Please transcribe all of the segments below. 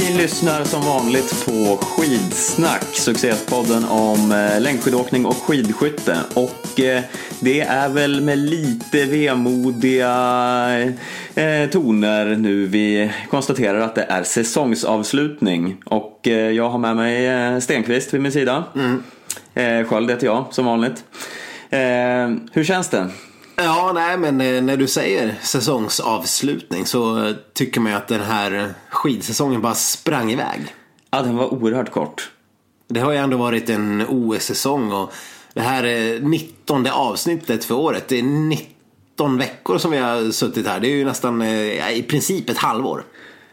Ni lyssnar som vanligt på Skidsnack, succéspodden om eh, längdskidåkning och skidskytte. Och eh, det är väl med lite vemodiga eh, toner nu vi konstaterar att det är säsongsavslutning. Och jag har med mig Stenqvist vid min sida. Mm. Sköld heter jag, som vanligt. Hur känns det? Ja, nej, men när du säger säsongsavslutning så tycker man ju att den här skidsäsongen bara sprang iväg. Ja, den var oerhört kort. Det har ju ändå varit en OS-säsong och det här är 19 avsnittet för året. Det är 19 veckor som vi har suttit här. Det är ju nästan eh, i princip ett halvår.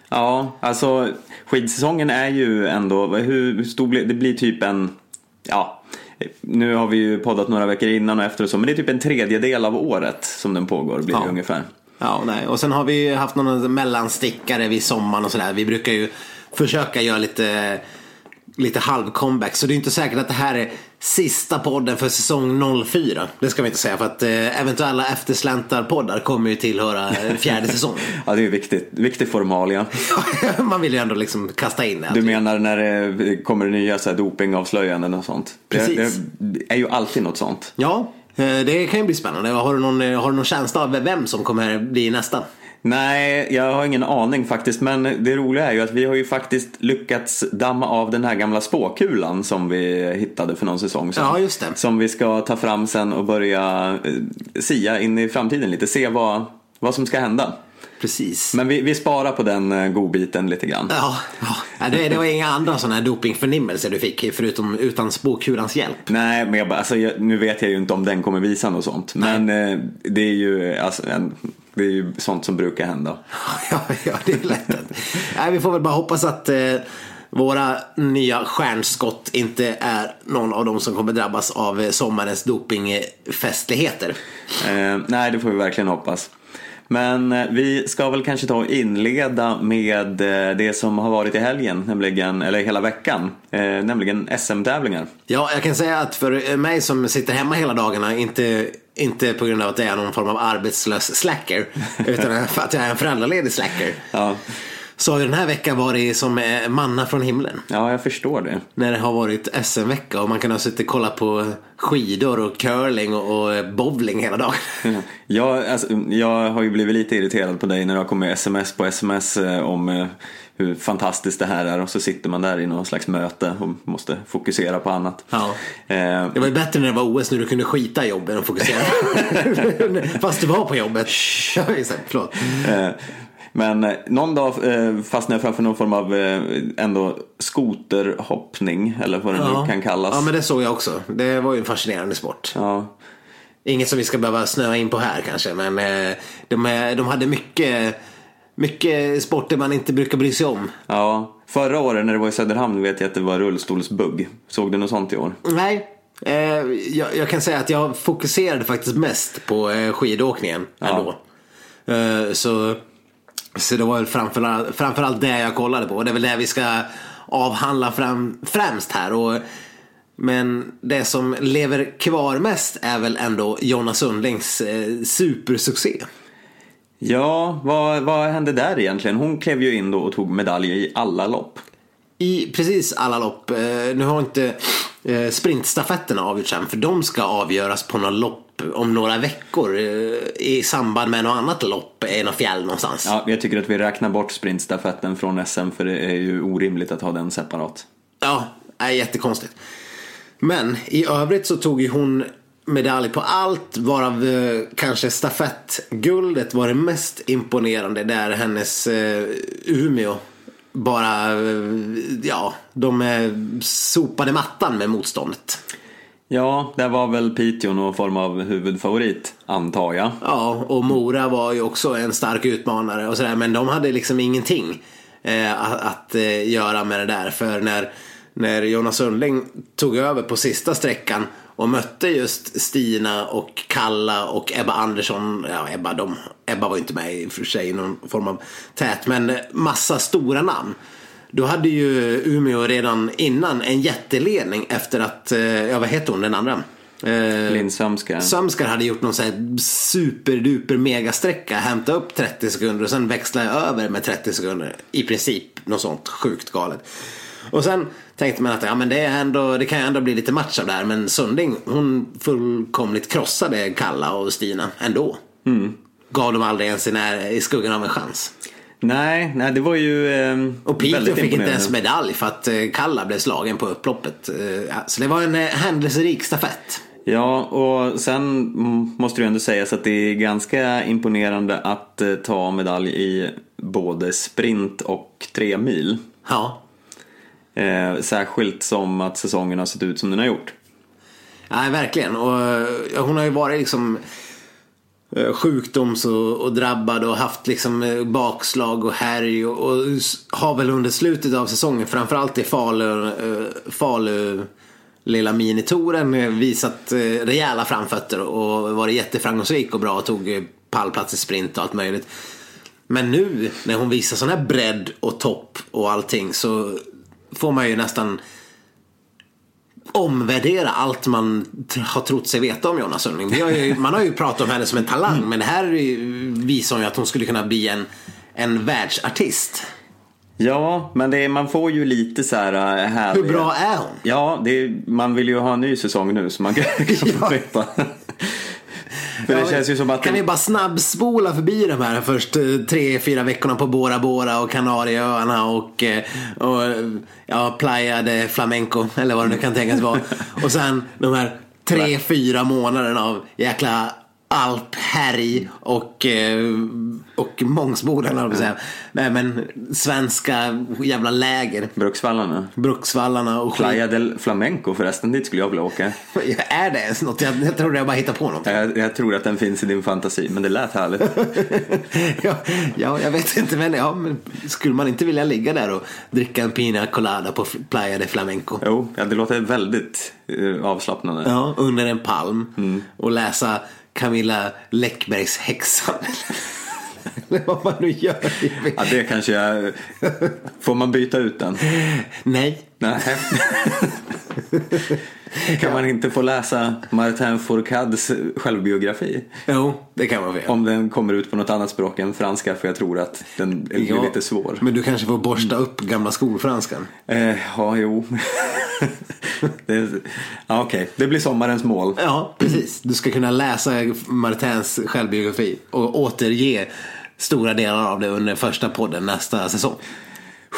Ja, alltså skidsäsongen är ju ändå, hur stor blir det? blir typ en, ja, nu har vi ju poddat några veckor innan och efter och så, men det är typ en tredjedel av året som den pågår blir Ja. det ungefär. Ja, nej. Och sen har vi haft någon mellanstickare vid sommaren och sådär. Vi brukar ju försöka göra lite, lite halv-comeback. Så det är inte säkert att det här är sista podden för säsong 04. Det ska vi inte säga för att eh, eventuella eftersläntar-poddar kommer ju tillhöra fjärde säsongen. Ja, det är ju viktigt, viktig formalia. Man vill ju ändå liksom kasta in det. Du menar när det kommer nya så här dopingavslöjanden och sånt? Precis. Det, det är ju alltid något sånt. Ja, det kan ju bli spännande. Har du någon, eh, har du någon känsla av vem som kommer bli nästa? Nej, jag har ingen aning faktiskt. Men det roliga är ju att vi har ju faktiskt lyckats damma av den här gamla spåkulan som vi hittade för någon säsong sedan. Ja, just det. Som vi ska ta fram sen och börja eh, sia in i framtiden lite. Se vad, vad som ska hända. Precis. Men vi, vi sparar på den eh, godbiten lite grann. Ja, ja. Det, det var inga andra sådana här dopingförnimmelser du fick förutom utan spåkulans hjälp. Nej, men jag, alltså, jag, nu vet jag ju inte om den kommer visa något sånt. Men eh, det är ju alltså, en, det är ju sånt som brukar hända. Ja, ja det är lätt. Nej, vi får väl bara hoppas att eh, våra nya stjärnskott inte är någon av dem som kommer drabbas av eh, sommarens dopingfestligheter. Eh, nej, det får vi verkligen hoppas. Men eh, vi ska väl kanske ta och inleda med eh, det som har varit i helgen, nämligen, eller hela veckan, eh, nämligen SM-tävlingar. Ja, jag kan säga att för mig som sitter hemma hela dagarna, inte, inte på grund av att jag är någon form av arbetslös slacker, utan för att jag är en föräldraledig slacker. Ja. Så har ju den här veckan varit som manna från himlen. ja, jag förstår det. När det har varit SM-vecka och man kan ha suttit och kollat på skidor och curling och, bowling hela dagen. Jag, alltså, jag har ju blivit lite irriterad på dig när det har kommit sms på sms eh, om eh, hur fantastiskt det här är och så sitter man där i någon slags möte och måste fokusera på annat. Ja. Eh, Det var ju bättre när det var OS när du kunde skita i jobbet och fokusera. Fast du var på jobbet. Förlåt. Eh, Men eh, någon dag eh, fastnade jag framför någon form av eh, ändå skoterhoppning eller vad det nu kan kallas. Ja, men det såg jag också. Det var ju en fascinerande sport. Ja. Inget som vi ska behöva snöa in på här kanske, men de, de hade mycket, mycket sporter man inte brukar bry sig om. Ja, förra året när det var i Söderhamn vet jag att det var rullstolsbugg. Såg du något sånt i år? Nej, eh, jag, jag kan säga att jag fokuserade faktiskt mest på eh, skidåkningen ändå. Eh, så, så det var väl framförallt, framförallt det jag kollade på. Och Det är väl det vi ska avhandla fram, främst här. Och, men det som lever kvar mest är väl ändå Jonna Sundlings eh, supersuccé. Ja, vad, vad hände där egentligen? Hon klev ju in då och tog medalj i alla lopp. I precis alla lopp. Eh, nu har inte eh, sprintstafetterna avgjorts än för de ska avgöras på något lopp om några veckor eh, i samband med något annat lopp i något fjäll någonstans. Ja, jag tycker att vi räknar bort sprintstafetten från SM för det är ju orimligt att ha den separat. Ja, är jättekonstigt. Men i övrigt så tog ju hon medalj på allt varav eh, kanske stafettguldet var det mest imponerande där hennes eh, Umeå bara, ja, de sopade mattan med motståndet. Ja, det var väl Piteå någon form av huvudfavorit, antar jag. Ja, och Mora var ju också en stark utmanare och sådär. Men de hade liksom ingenting eh, att, att eh, göra med det där. För när, när Jonas Sundling tog över på sista sträckan och mötte just Stina och Kalla och Ebba Andersson. Ja, Ebba, de, Ebba var ju inte med i och för sig i någon form av tät. Men eh, massa stora namn. Då hade ju Umeå redan innan en jätteledning efter att, eh, ja vad heter hon den andra? Eh, Linn Sömskar. Sömskar hade gjort någon så här superduper megasträcka, hämta upp 30 sekunder och sen växla över med 30 sekunder. I princip något sånt sjukt galet. Och sen tänkte man att ja, men det, är ändå, det kan ju ändå bli lite match av det här. Men Sunding hon fullkomligt krossade Kalla och Stina ändå. Mm. Gav dem aldrig ens i, när, i skuggan av en chans. Nej, nej, det var ju eh, Och Piteå fick inte ens medalj för att eh, Kalla blev slagen på upploppet. Eh, Så det var en eh, händelserik stafett. Ja, och sen måste det ju ändå sägas att det är ganska imponerande att eh, ta medalj i både sprint och tre mil. Ja, Eh, särskilt som att säsongen har sett ut som den har gjort. Nej, verkligen. Och eh, hon har ju varit liksom Eh, sjukdoms och, och drabbad och haft liksom eh, bakslag och härj och, och har väl under slutet av säsongen framförallt i Falu, eh, Falu lilla minitoren visat rejäla framfötter och varit jätteframgångsrik och bra och tog pallplats i sprint och allt möjligt. Men nu när hon visar sån här bredd och topp och allting så får man ju nästan omvärdera allt man har trott sig veta om Jonna Sundling. Ju, man har ju pratat om henne som en talang men det här visar ju att hon skulle kunna bli en, en världsartist. Ja, men det man får ju lite så här äh, härliga... Hur bra är hon? Ja, det man vill ju ha en ny säsong nu så man kan, kan Ja. veta. För det Ja, känns ju som att... Kan vi bara snabbspola förbi de här först eh, tre, fyra veckorna på Bora Bora och Kanarieöarna och, eh, och ja, Playa de Flamenco eller vad det nu kan tänkas vara. Och sen de här tre, fyra månaderna av jäkla alphärj och, eh, och på att säga. Nej men svenska jävla läger. Bruksvallarna. Bruksvallarna och. Playa del Flamenco förresten, dit skulle jag vilja åka. Är det ens något? Jag, jag trodde jag bara hittade på något. Jag, jag tror att den finns i din fantasi, men det lät härligt. ja, ja, jag vet inte men, ja, men skulle man inte vilja ligga där och dricka en pina colada på Playa de Flamenco? Jo, ja, det låter väldigt uh, avslappnande. Ja, under en palm och läsa Camilla Läckbergs Häxan. Eller vad man nu gör. Ja, det kanske jag... Får man byta ut den? Nej. Nej. kan man inte få läsa Martin Fourcades självbiografi? Jo, det kan man väl. Om den kommer ut på något annat språk än franska, för jag tror att den blir Ja, lite svår. Men du kanske får borsta upp gamla skolfranskan. Eh, ja, jo. det, ja, Okej, det blir sommarens mål. Ja, precis. Du ska kunna läsa Martins självbiografi och återge stora delar av det under första podden nästa säsong.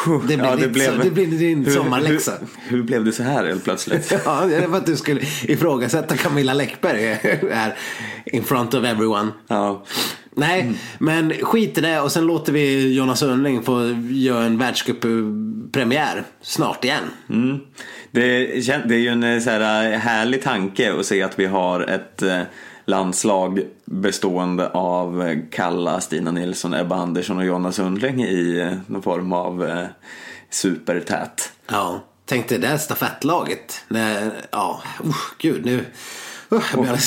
Det blir, Ja, ditt, så, det blir din hur, sommarläxa. Hur, hur blev det så här helt plötsligt? Ja, det var att du skulle ifrågasätta Camilla Läckberg här in front of everyone. Ja. Nej, men skit i det och sen låter vi Jonas Sundling få göra en världscuppremiär snart igen. Mm. Det, det är ju en eh, så här, eh, härlig tanke att se att vi har ett eh, landslag bestående av eh, Kalla, Stina Nilsson, Ebba Andersson och Jonna Sundling i eh, någon form av eh, supertät. Ja, tänk dig det där stafettlaget. När, ja, uh, gud nu. Uh, jag blir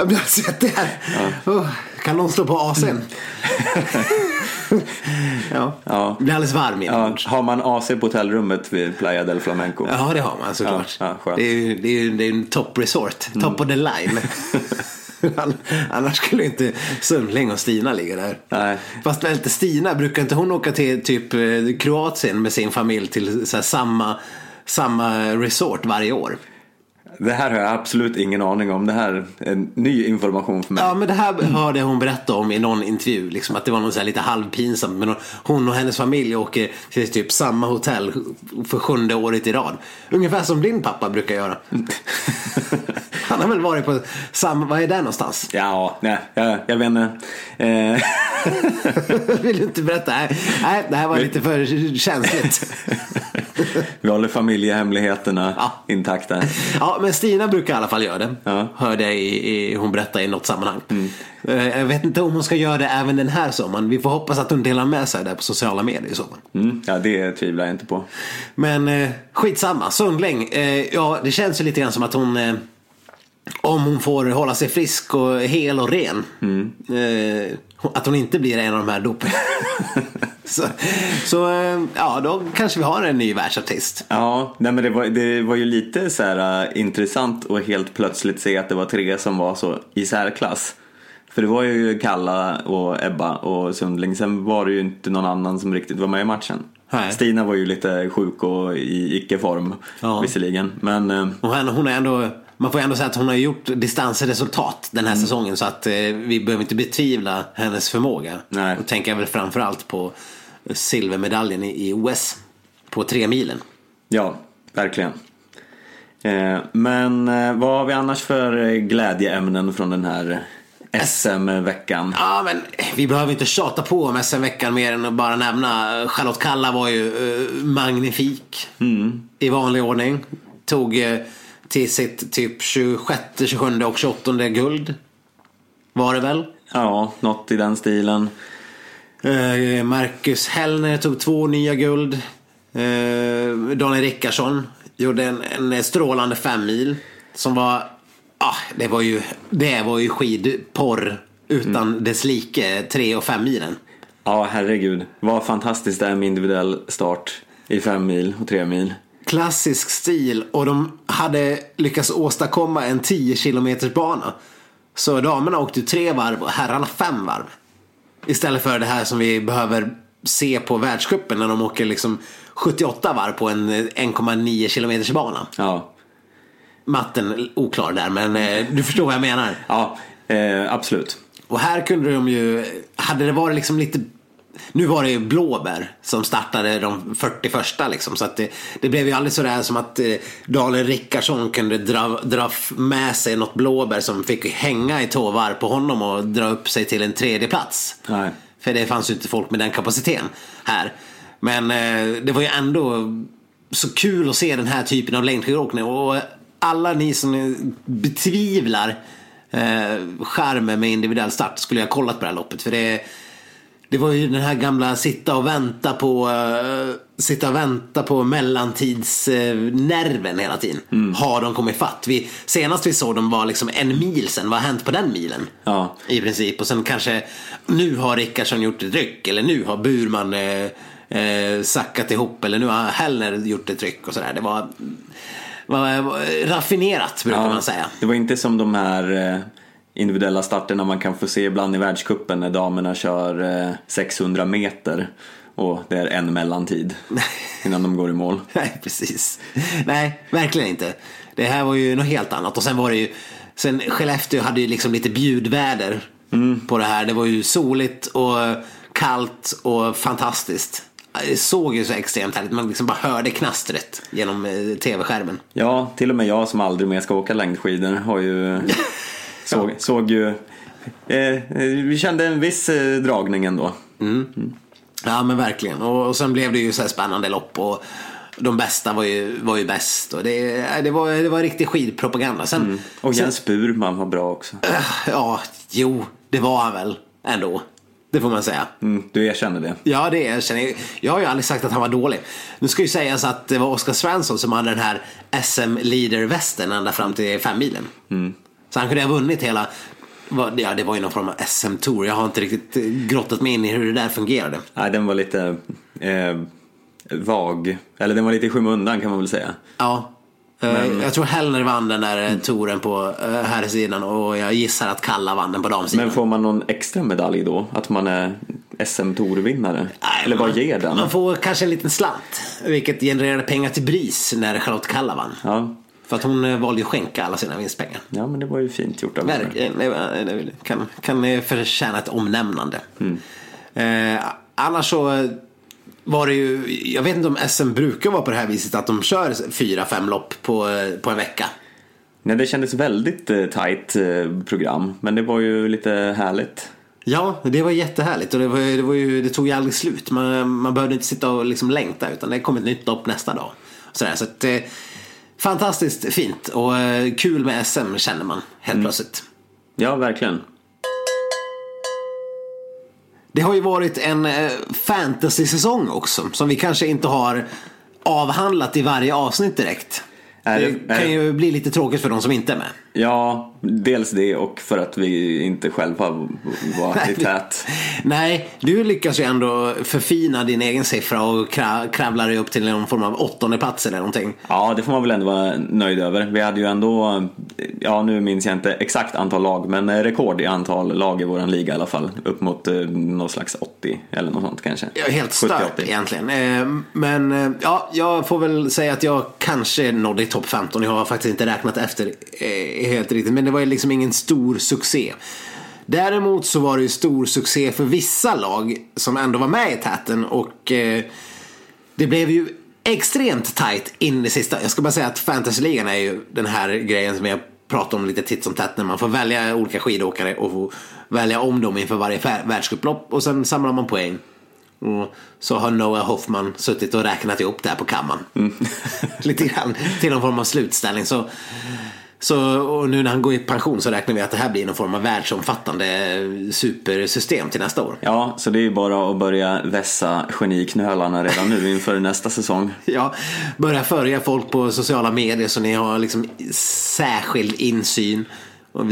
alldeles, svettig här. Kan någon slå på AC'n? ja, Ja. blir alldeles varm Ja, inombords. har man AC på hotellrummet vid Playa del Flamenco? Ja, det har man såklart. Ja, ja, det, är, ju- det, är, ju- det är en top resort, top of the line. An- Annars skulle inte Sundling och Stina ligga där. Nej. Fast väl inte Stina, brukar inte hon åka till typ eh, Kroatien med sin familj till samma, samma resort varje år? Det här har jag absolut ingen aning om. Det här är ny information för mig. Ja men det här hörde hon berätta om i någon intervju. Liksom, att det var något så lite halvpinsamt. Men hon- hon och hennes familj åker till typ samma hotell för sjunde året i rad. Ungefär som din pappa brukar göra. Han har väl varit på samma, vad är det någonstans? Ja, nej, jag, jag vet inte. Eh, Vill du inte berätta? Nej, det här var lite för känsligt. vi håller familjehemligheterna Ja. intakta. Ja, men Stina brukar i alla fall göra det. Ja. Mm. Hörde jag i, i, hon berätta i något sammanhang. Eh, Jag vet inte om hon ska göra det även den här sommaren. Vi får hoppas att hon delar med sig där på sociala medier i fall. Mm, ja, det tvivlar jag inte på. Men eh, skitsamma, Sundling. Eh, ja, det känns ju lite grann som att hon eh, om hon får hålla sig frisk och hel och ren. Mm. Eh, att hon inte blir en av de här dop så, så eh, ja, då kanske vi har en ny världsartist. Ja, nej men det var, det var ju lite så här uh, intressant att helt plötsligt se att det var tre som var så i särklass. För det var ju Kalla och Ebba och Sundling. Sen var det ju inte någon annan som riktigt var med i matchen. Nej. Stina var ju lite sjuk och i icke-form Ja. visserligen. Men eh, Och hon, hon är ändå, man får ändå säga att hon har gjort distansresultat den Mm. här säsongen. Så att eh, vi behöver inte betvivla hennes förmåga. Nej. Då tänker jag väl framförallt på silvermedaljen i, i OS. På tre milen. ja, verkligen. Eh, men eh, vad har vi annars för eh, glädjeämnen från den här SM-veckan? Ja, men vi behöver inte tjata på om SM-veckan mer än att bara nämna Charlotte Kalla var ju eh, magnifik i vanlig ordning. Tog eh, till sitt typ 26, 27 och 28 guld. Var det väl? Ja, något i den stilen. Eh, Marcus Hellner tog två nya guld. Eh, Daniel Rickardsson gjorde en, en strålande fem mil Som var, ah, det var ju, det var ju skidporr utan dess like, tre och fem milen. Ja, herregud. Vad fantastiskt det är med individuell start i fem mil och tre mil. Klassisk stil och de hade lyckats åstadkomma en 10 kilometers bana. Så damerna åkte tre varv och herrarna fem varv. Istället för det här som vi behöver se på världscupen när de åker liksom 78 varv på en 1,9 kilometers bana. Ja, Matten oklar där men eh, du förstår vad jag menar. ja eh, absolut. Och här kunde de ju, hade det varit liksom lite nu var det ju blåbär som startade de 41 liksom. Så att det, det blev ju aldrig sådär som att eh, Daniel Rickardsson kunde dra, dra med sig något blåbär som fick hänga i två varv på honom och dra upp sig till en tredje plats. Nej. För det fanns ju inte folk med den kapaciteten här. Men eh, det var ju ändå så kul att se den här typen av längdskidåkning. Och alla ni som betvivlar eh, charmen med individuell start skulle jag ha kollat på det här loppet. För det, det var ju den här gamla sitta och vänta på eh, sitta och vänta på mellantidsnerven hela tiden. Har de kommit fatt? Vi, senast vi såg dem var liksom en mil sen. Vad har hänt på den milen? Ja. I princip. Och sen kanske nu har Rickardsson gjort ett ryck. Eller nu har Burman eh, eh, sackat ihop. Eller nu har Hellner gjort ett ryck och sådär. Det var, var, var raffinerat brukar man säga. Det var inte som de här eh, individuella starterna man kan få se ibland i världscupen när damerna kör eh, 600 meter och det är en mellantid innan de går i mål. Nej, precis. Nej, verkligen inte. Det här var ju något helt annat. Och sen var det ju, sen Skellefteå hade ju liksom lite bjudväder på det här. Det var ju soligt och kallt och fantastiskt. Det såg ju så extremt härligt. Man liksom bara hörde knastret genom eh, tv-skärmen. Ja, till och med jag som aldrig mer ska åka längdskidor har ju såg, såg ju eh, eh, vi kände en viss eh, dragning ändå. Ja men verkligen. Och, och sen blev det ju så här spännande lopp. Och de bästa var ju, var ju bäst. Och det, det, var, det var riktig skidpropaganda. Sen, Och sen, Jens Burman var bra också. Ja, jo, det var han väl ändå. Det får man säga. Mm, du erkänner det. Ja, det erkänner jag. Jag har ju aldrig sagt att han var dålig. Nu ska ju sägas att det var Oskar Svensson som hade den här SM Leader-västen ända fram till femmilen. Så han kunde ha vunnit hela, ja det var ju någon form av SM-tour. Jag har inte riktigt eh, grottat mig in i hur det där fungerade. Nej, den var lite eh, vag. Eller den var lite i skymundan kan man väl säga. Ja. Eh, Jag tror Hellner vann den där mm. touren på här sidan och jag gissar att Kalla vann den på damsidan. Men får man någon extra medalj då? Att man är SM-tourvinnare? Eller vad ger den? Man får kanske en liten slant. Vilket genererade pengar till BRIS när Charlotte Kalla vann. Ja. För att hon eh, valde ju att skänka alla sina vinstpengar. ja, men det var ju fint gjort av henne. Var- det kan, kan eh, förtjäna ett omnämnande. Eh, annars så eh, var det ju, jag vet inte om SM brukar vara på det här viset att de kör fyra, fem lopp på, eh, på en vecka. Nej, det kändes väldigt eh, tajt eh, program. Men det var ju lite härligt. Ja, det var jättehärligt och det, var, det, var ju, det tog ju aldrig slut. Man, man behövde inte sitta och liksom längta utan det kom ett nytt lopp nästa dag. Sådär, så att, eh, fantastiskt fint och eh, kul med SM känner man helt plötsligt. Ja, verkligen. Det har ju varit en eh, fantasy-säsong också som vi kanske inte har avhandlat i varje avsnitt direkt. Är det, det- kan ju bli lite tråkigt för de som inte är med. Ja, dels det och för att vi inte själva var i tät. Nej, du lyckas ju ändå förfina din egen siffra och kra- kravlar dig upp till någon form av åttonde plats eller någonting. Ja, det får man väl ändå vara nöjd över. Vi hade ju ändå, ja nu minns jag inte exakt antal lag, men rekord i antal lag i våran liga i alla fall. Upp mot eh, någon slags 80 eller något sånt kanske. Ja, helt stört 70-80. egentligen. Eh, Men eh, ja, jag får väl säga att jag kanske nådde i topp 15. Jag har faktiskt inte räknat efter helt riktigt. Men det var ju liksom ingen stor succé. Däremot så var det ju stor succé för vissa lag som ändå var med i täten. Och eh, det blev ju extremt tight in i sista. Jag ska bara säga att fantasyligan är ju den här grejen som jag pratar om lite titt som tätt. När man får välja olika skidåkare och får välja om dem inför varje världscuplopp. Och sen samlar man poäng. Och så har Noah Hoffman suttit och räknat ihop det här på kammaren. Lite grann till någon form av slutställning. Så, så, och nu när han går i pension så räknar vi att det här blir någon form av världsomfattande supersystem till nästa år. Ja, så det är ju bara att börja vässa geniknölarna redan nu inför nästa säsong. Ja, börja följa folk på sociala medier så ni har liksom särskild insyn.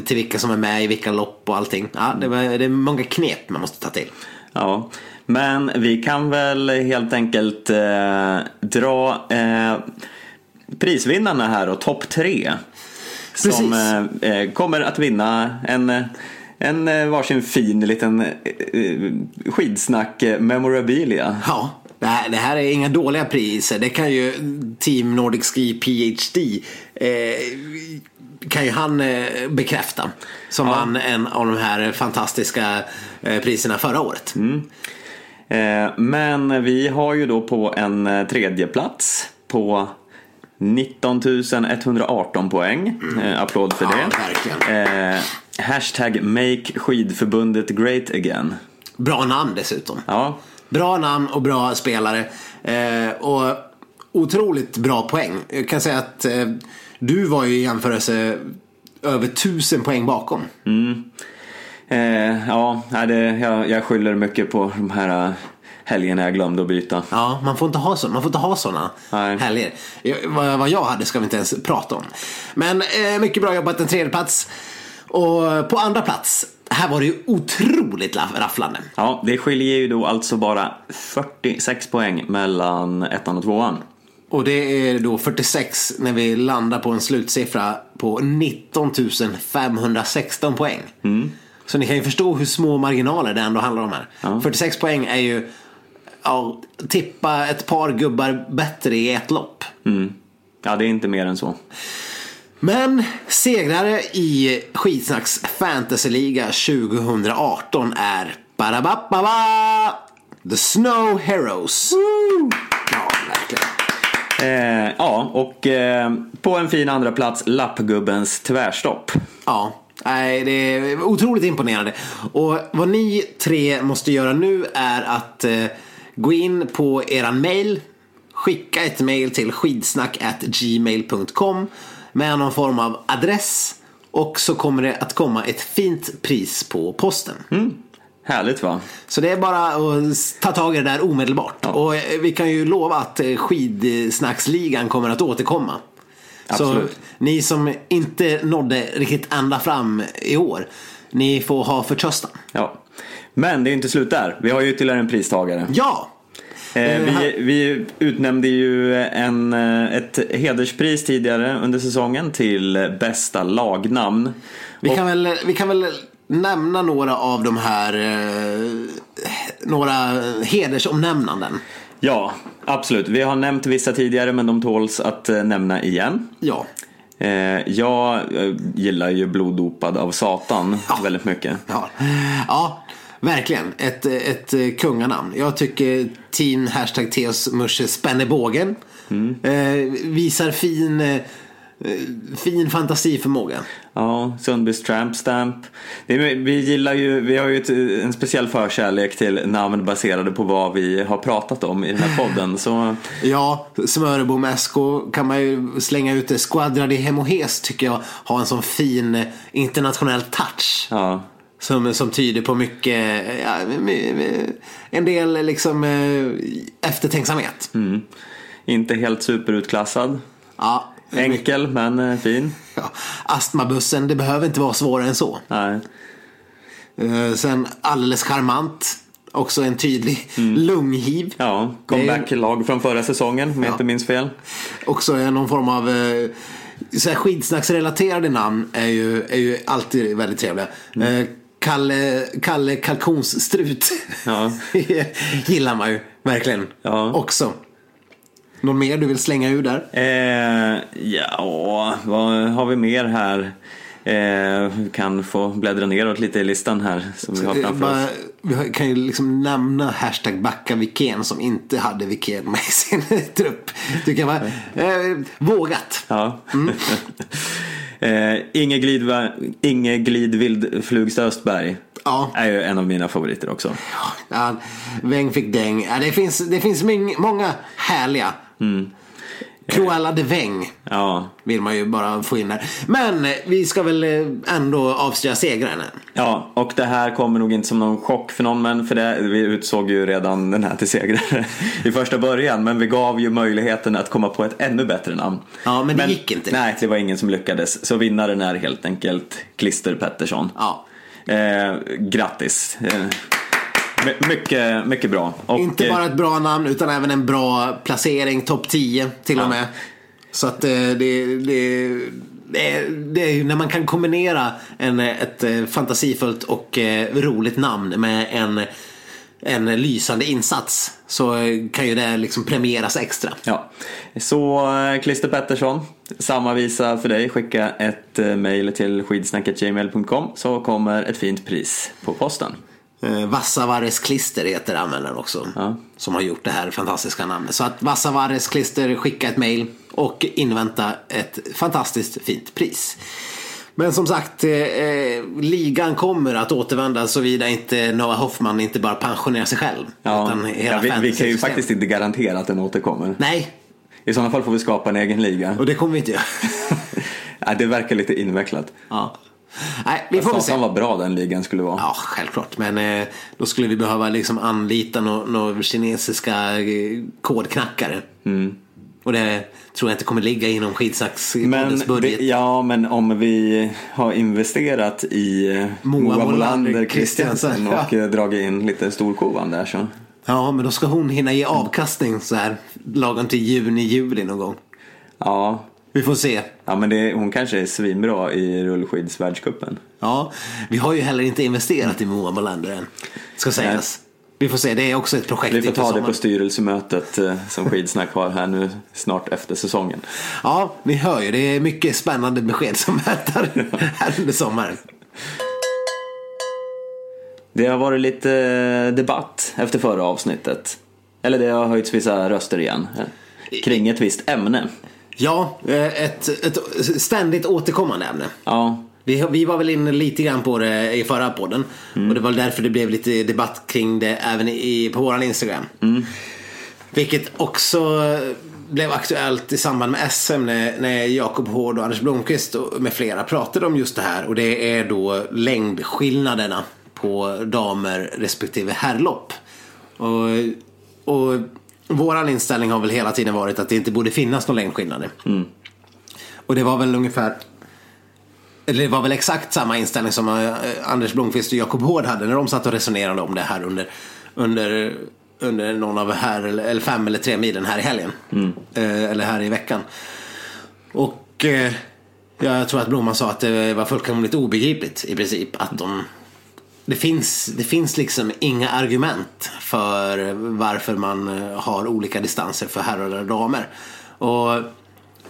Till vilka som är med i vilka lopp och allting. Ja, det är många knep man måste ta till. Ja, men vi kan väl helt enkelt eh, dra eh, prisvinnarna här och topp tre. Som Precis. eh, eh, kommer att vinna en, eh, en eh, varsin fin liten skidsnack memorabilia. Ja, det här, det här är inga dåliga priser. Det kan ju Team Nordic Ski PhD eh, kan ju han eh, bekräfta. Som vann en av de här fantastiska eh, priserna förra året. Eh, men vi har ju då på en tredje plats på 19 118 poäng. Eh, applåd för Ja, det. verkligen. Eh, hashtag make skidförbundet great again. Bra namn dessutom. Ja, Bra namn och bra spelare. Eh, och otroligt bra poäng. Jag kan säga att eh, du var ju i jämförelse över tusen poäng bakom. eh, ja det, jag, jag skyller mycket på de här eh, helgerna jag glömde att byta. Ja, man får inte ha så, man får inte ha sådana Nej. helger. Vad, vad jag hade ska vi inte ens prata om. Men eh, mycket bra jobbat en tredje plats. Och på andra plats, här var det ju otroligt la- rafflande. Ja, det skiljer ju då alltså bara 46 poäng mellan ettan och tvåan. Och det är då 46 när vi landar på en slutsiffra på 19 516 poäng. Så ni kan ju förstå hur små marginaler det ändå handlar om här. 46 poäng är ju ja, tippa ett par gubbar bättre i ett lopp. Ja, det är inte mer än så. Men segrare i Skitsnacks fantasyliga 2018 är Barabababa The Snow Heroes. Ja, verkligen. Eh, ja, och eh, på en fin andra plats Lappgubbens tvärstopp. Ja, nej, det är otroligt imponerande. Och vad ni tre måste göra nu är att eh, gå in på eran mail, skicka ett mail till skidsnack@gmail.com med någon form av adress och så kommer det att komma ett fint pris på posten. Härligt va? Så det är bara att ta tag i det där omedelbart. Och eh, vi kan ju lova att eh, skidsnacksligan kommer att återkomma. Absolut. Så ni som inte nådde riktigt ända fram i år, ni får ha förtröstan. Ja. Men det är inte slut där. Vi har ju ytterligare en pristagare. Ja! Eh, Eh, vi, vi utnämnde ju en, eh, ett hederspris tidigare under säsongen till bästa lagnamn. Vi Och- kan, väl, vi kan väl nämna några av de här några hedersomnämnanden. Ja, absolut. Vi har nämnt vissa tidigare men de tåls att nämna igen. Ja. Jag gillar ju bloddopad av Satan väldigt mycket. Ja, ja verkligen. Ett, ett eh, kunganamn. Jag tycker Teen Hashtag Teos Musche spänner bågen. Eh, visar fin, eh, fin fantasiförmåga. Ja, Sundbys Tramp Stamp. Vi gillar ju, vi har ju ett, en speciell förkärlek till namn baserade på vad vi har pratat om i den här podden. Så Ja, Smörebom Esko kan man ju slänga ut det. Squadra di Hemohes tycker jag har en sån fin eh, internationell touch. ja, Som, som tyder på mycket, ja, en del liksom eh, eftertänksamhet. inte helt superutklassad. Ja, Enkel men eh, fin. Ja, astmabussen, det behöver inte vara svårare än så. Nej. Eh, sen alldeles charmant. Också en tydlig Mm. lunghiv. Ja, comeback-lag från förra säsongen om jag inte minns fel. Också någon form av så här skidsnacksrelaterade namn är ju, är ju alltid väldigt trevliga. Mm. Kalle, Kalle Kalkonsstrut Ja. gillar man ju verkligen Ja. också. Någon mer du vill slänga ur där? Eh, ja, vad har vi mer här? Eh, vi kan få bläddra neråt lite i listan här som vi har Eh, framför bara- oss. Vi kan ju liksom nämna hashtag backa Wikén som inte hade Wikén med i sin trupp. Tycker jag var eh, vågat. Ja. Mm. eh, Inge, Glidva, Inge Glidvild Flugstad Östberg Ja. är ju en av mina favoriter också. Ja, Weng fick däng. Ja, det finns, det finns många härliga. Mm. Cruella de Weng Ja, vill man ju bara få in där. Men eh, vi ska väl eh, ändå avslöja segraren. Ja, och det här kommer nog inte som någon chock för någon, men för det, vi utsåg ju redan den här till segrare i första början, men vi gav ju möjligheten att komma på ett ännu bättre namn. Ja, men det gick inte. Nej, det var ingen som lyckades, så vinnaren är helt enkelt Klister Pettersson. Ja. Eh, grattis! My- mycket, mycket bra. Och, Inte bara ett bra namn utan även en bra placering, topp 10 till och Ja. med. Så att eh, det, det, det, är, ju när man kan kombinera en, ett eh, fantasifullt och eh, roligt namn med en, en lysande insats så kan ju det liksom premieras extra. Ja. Så Klister Pettersson, samma visa för dig. Skicka ett mail till skidsnacketgmail.com så kommer ett fint pris på posten. Eh, Vassavares Klister heter användaren också. Ja. Som har gjort det här fantastiska namnet. Så att Vassavares Klister, skicka ett mail och invänta ett fantastiskt fint pris. Men som sagt, eh, eh, ligan kommer att återvända såvida inte Noah Hoffman inte bara pensionerar sig själv. Ja, ja, vi, vi kan ju faktiskt inte garantera att den återkommer. Nej, I sådana fall får vi skapa en egen liga. och det kommer vi inte göra. ja, det verkar lite invecklat. ja. Nej, vi får väl se. Vad bra den ligan skulle vara. Ja, självklart. Men eh, då skulle vi behöva liksom anlita några no kinesiska eh, kodknackare. Mm. Och det tror jag inte kommer ligga inom Men, skidsaxpoddens budget. ja, men om vi har investerat i eh, Moa Moa Molander Christiansen och ja. eh, dragit in lite storkovan där så. Ja, men då ska hon hinna ge avkastning så här lagom till juni, juli någon gång. Ja, Vi får se. ja men det, hon kanske är svinbra i rullskidsvärldscupen. Ja, vi har ju heller inte investerat i Moa Molander än. Ska sägas. Vi får se, det är också ett projekt Vi får ta det på styrelsemötet eh, som Skidsnack har här nu snart efter säsongen. Ja, ni hör ju. Det är mycket spännande besked som väntar här under sommaren. Det har varit lite eh, debatt efter förra avsnittet. Eller det har höjts vissa röster igen. eh, Kring ett visst ämne. Ja, eh, ett, ett ständigt återkommande ämne. Ja, Vi, vi var väl inne lite grann på det i förra podden. Och det var därför det blev lite debatt kring det även i, på våran Instagram. Vilket också blev aktuellt i samband med SM när, när Jakob Hård och Anders Blomqvist och med flera pratade om just det här. Och det är då längdskillnaderna på damer respektive herrlopp. Och, och våran inställning har väl hela tiden varit att det inte borde finnas några längdskillnader. Och det var väl ungefär eller det var väl exakt samma inställning som eh, Anders Blomqvist och Jakob Hård hade när de satt och resonerade om det här under, under, under någon av här, eller fem eller tre milen här i helgen. Eh, eller här i veckan. Och eh, jag tror att Blomman sa att det var fullkomligt obegripligt i princip att de det finns, det finns liksom inga argument för varför man eh, har olika distanser för herrar och damer. Och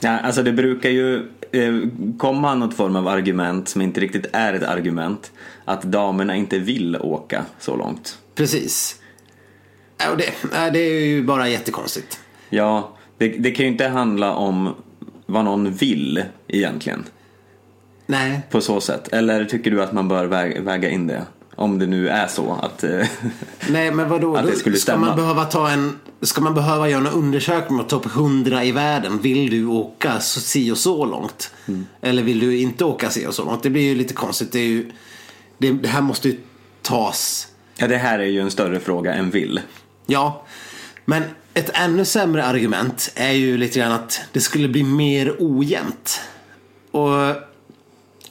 Ja, alltså det brukar ju eh, komma något form av argument som inte riktigt är ett argument. Att damerna inte vill åka så långt. Precis. Ja, det, det är ju bara jättekonstigt. Ja, det, det kan ju inte handla om vad någon vill egentligen. Nej. På så sätt. Eller tycker du att man bör väga in det? Om det nu är så att... eh, Nej, men vadå? Att det skulle ska stämma. man behöva ta en... Ska man behöva göra en undersökning med topp 100 i världen? Vill du åka så, si och så långt? Mm. Eller vill du inte åka si och så långt? Det blir ju lite konstigt. Det, är ju, det, det här måste ju tas... ja, det här är ju en större fråga än vill. Ja, Men ett ännu sämre argument är ju lite grann att det skulle bli mer ojämnt. Och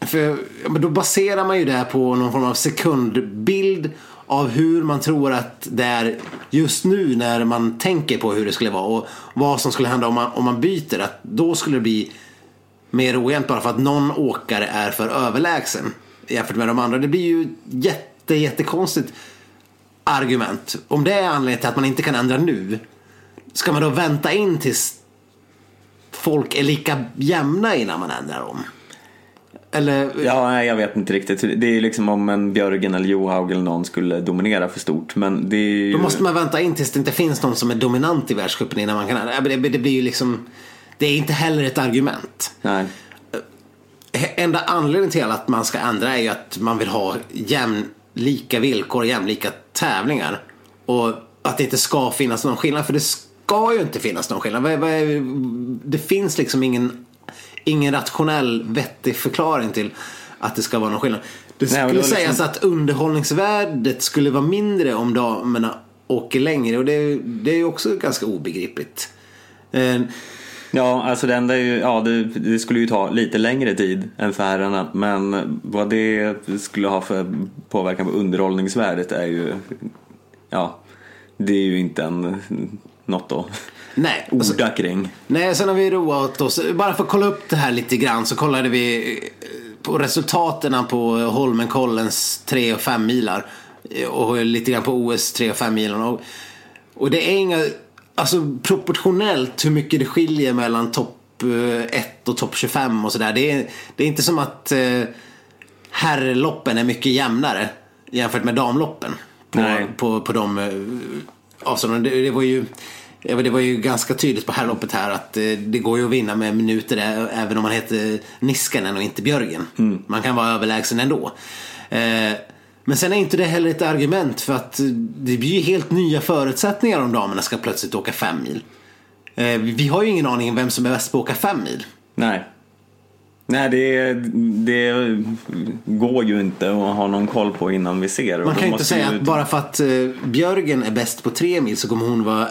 för, då baserar man ju det på någon form av sekundbild av hur man tror att det är just nu när man tänker på hur det skulle vara och vad som skulle hända om man, om man byter. Att då skulle det bli mer ojämnt bara för att någon åkare är för överlägsen jämfört med de andra. Det blir ju jätte, jättekonstigt argument. Om det är anledningen till att man inte kan ändra nu, ska man då vänta in tills folk är lika jämna innan man ändrar om? Eller, Ja, jag vet inte riktigt. Det är liksom om en Björgen eller Johaug eller någon skulle dominera för stort. Men det ju... Då måste man vänta in tills det inte finns någon som är dominant i världscupen innan man kan. Det, blir ju liksom, det är inte heller ett argument. Nej. Enda anledningen till att man ska ändra är ju att man vill ha jämlika villkor, jämlika tävlingar. Och att det inte ska finnas någon skillnad, för det ska ju inte finnas någon skillnad. Det finns liksom ingen, ingen rationell, vettig förklaring till att det ska vara någon skillnad. Det Nej, skulle det var liksom- sägas att underhållningsvärdet skulle vara mindre om damerna åker längre och det, det är ju också ganska obegripligt. Eh, Ja, alltså det enda är ju, ja det, det skulle ju ta lite längre tid än för herrarna. Men vad det skulle ha för påverkan på underhållningsvärdet är ju, ja, det är ju inte en, något att Nej, alltså- orda kring. Nej, sen har vi roat oss. Bara för att kolla upp det här lite grann så kollade vi eh, på resultaten på Holmenkollens 3 och 5 milar och lite grann på OS 3 och 5 milarna. Och, och det är inga, alltså proportionellt hur mycket det skiljer mellan topp 1 och topp 25 och sådär. Det är, det är inte som att eh, herrloppen är mycket jämnare jämfört med damloppen. På, Nej. på, på de eh, avstånden. Det, det var ju Ja, det var ju ganska tydligt på herrloppet här att eh, det går ju att vinna med minuter där, även om man heter Niskanen och inte Björgen. Man kan vara överlägsen ändå. Eh, men sen är inte det heller ett argument för att eh, det blir ju helt nya förutsättningar om damerna ska plötsligt åka fem mil. Vi har ju ingen aning om vem som är bäst på att åka fem mil. Nej. Nej, det, det går ju inte att ha någon koll på innan vi ser. Man kan ju inte säga ju- att bara för att Björgen är bäst på tre mil så kommer hon vara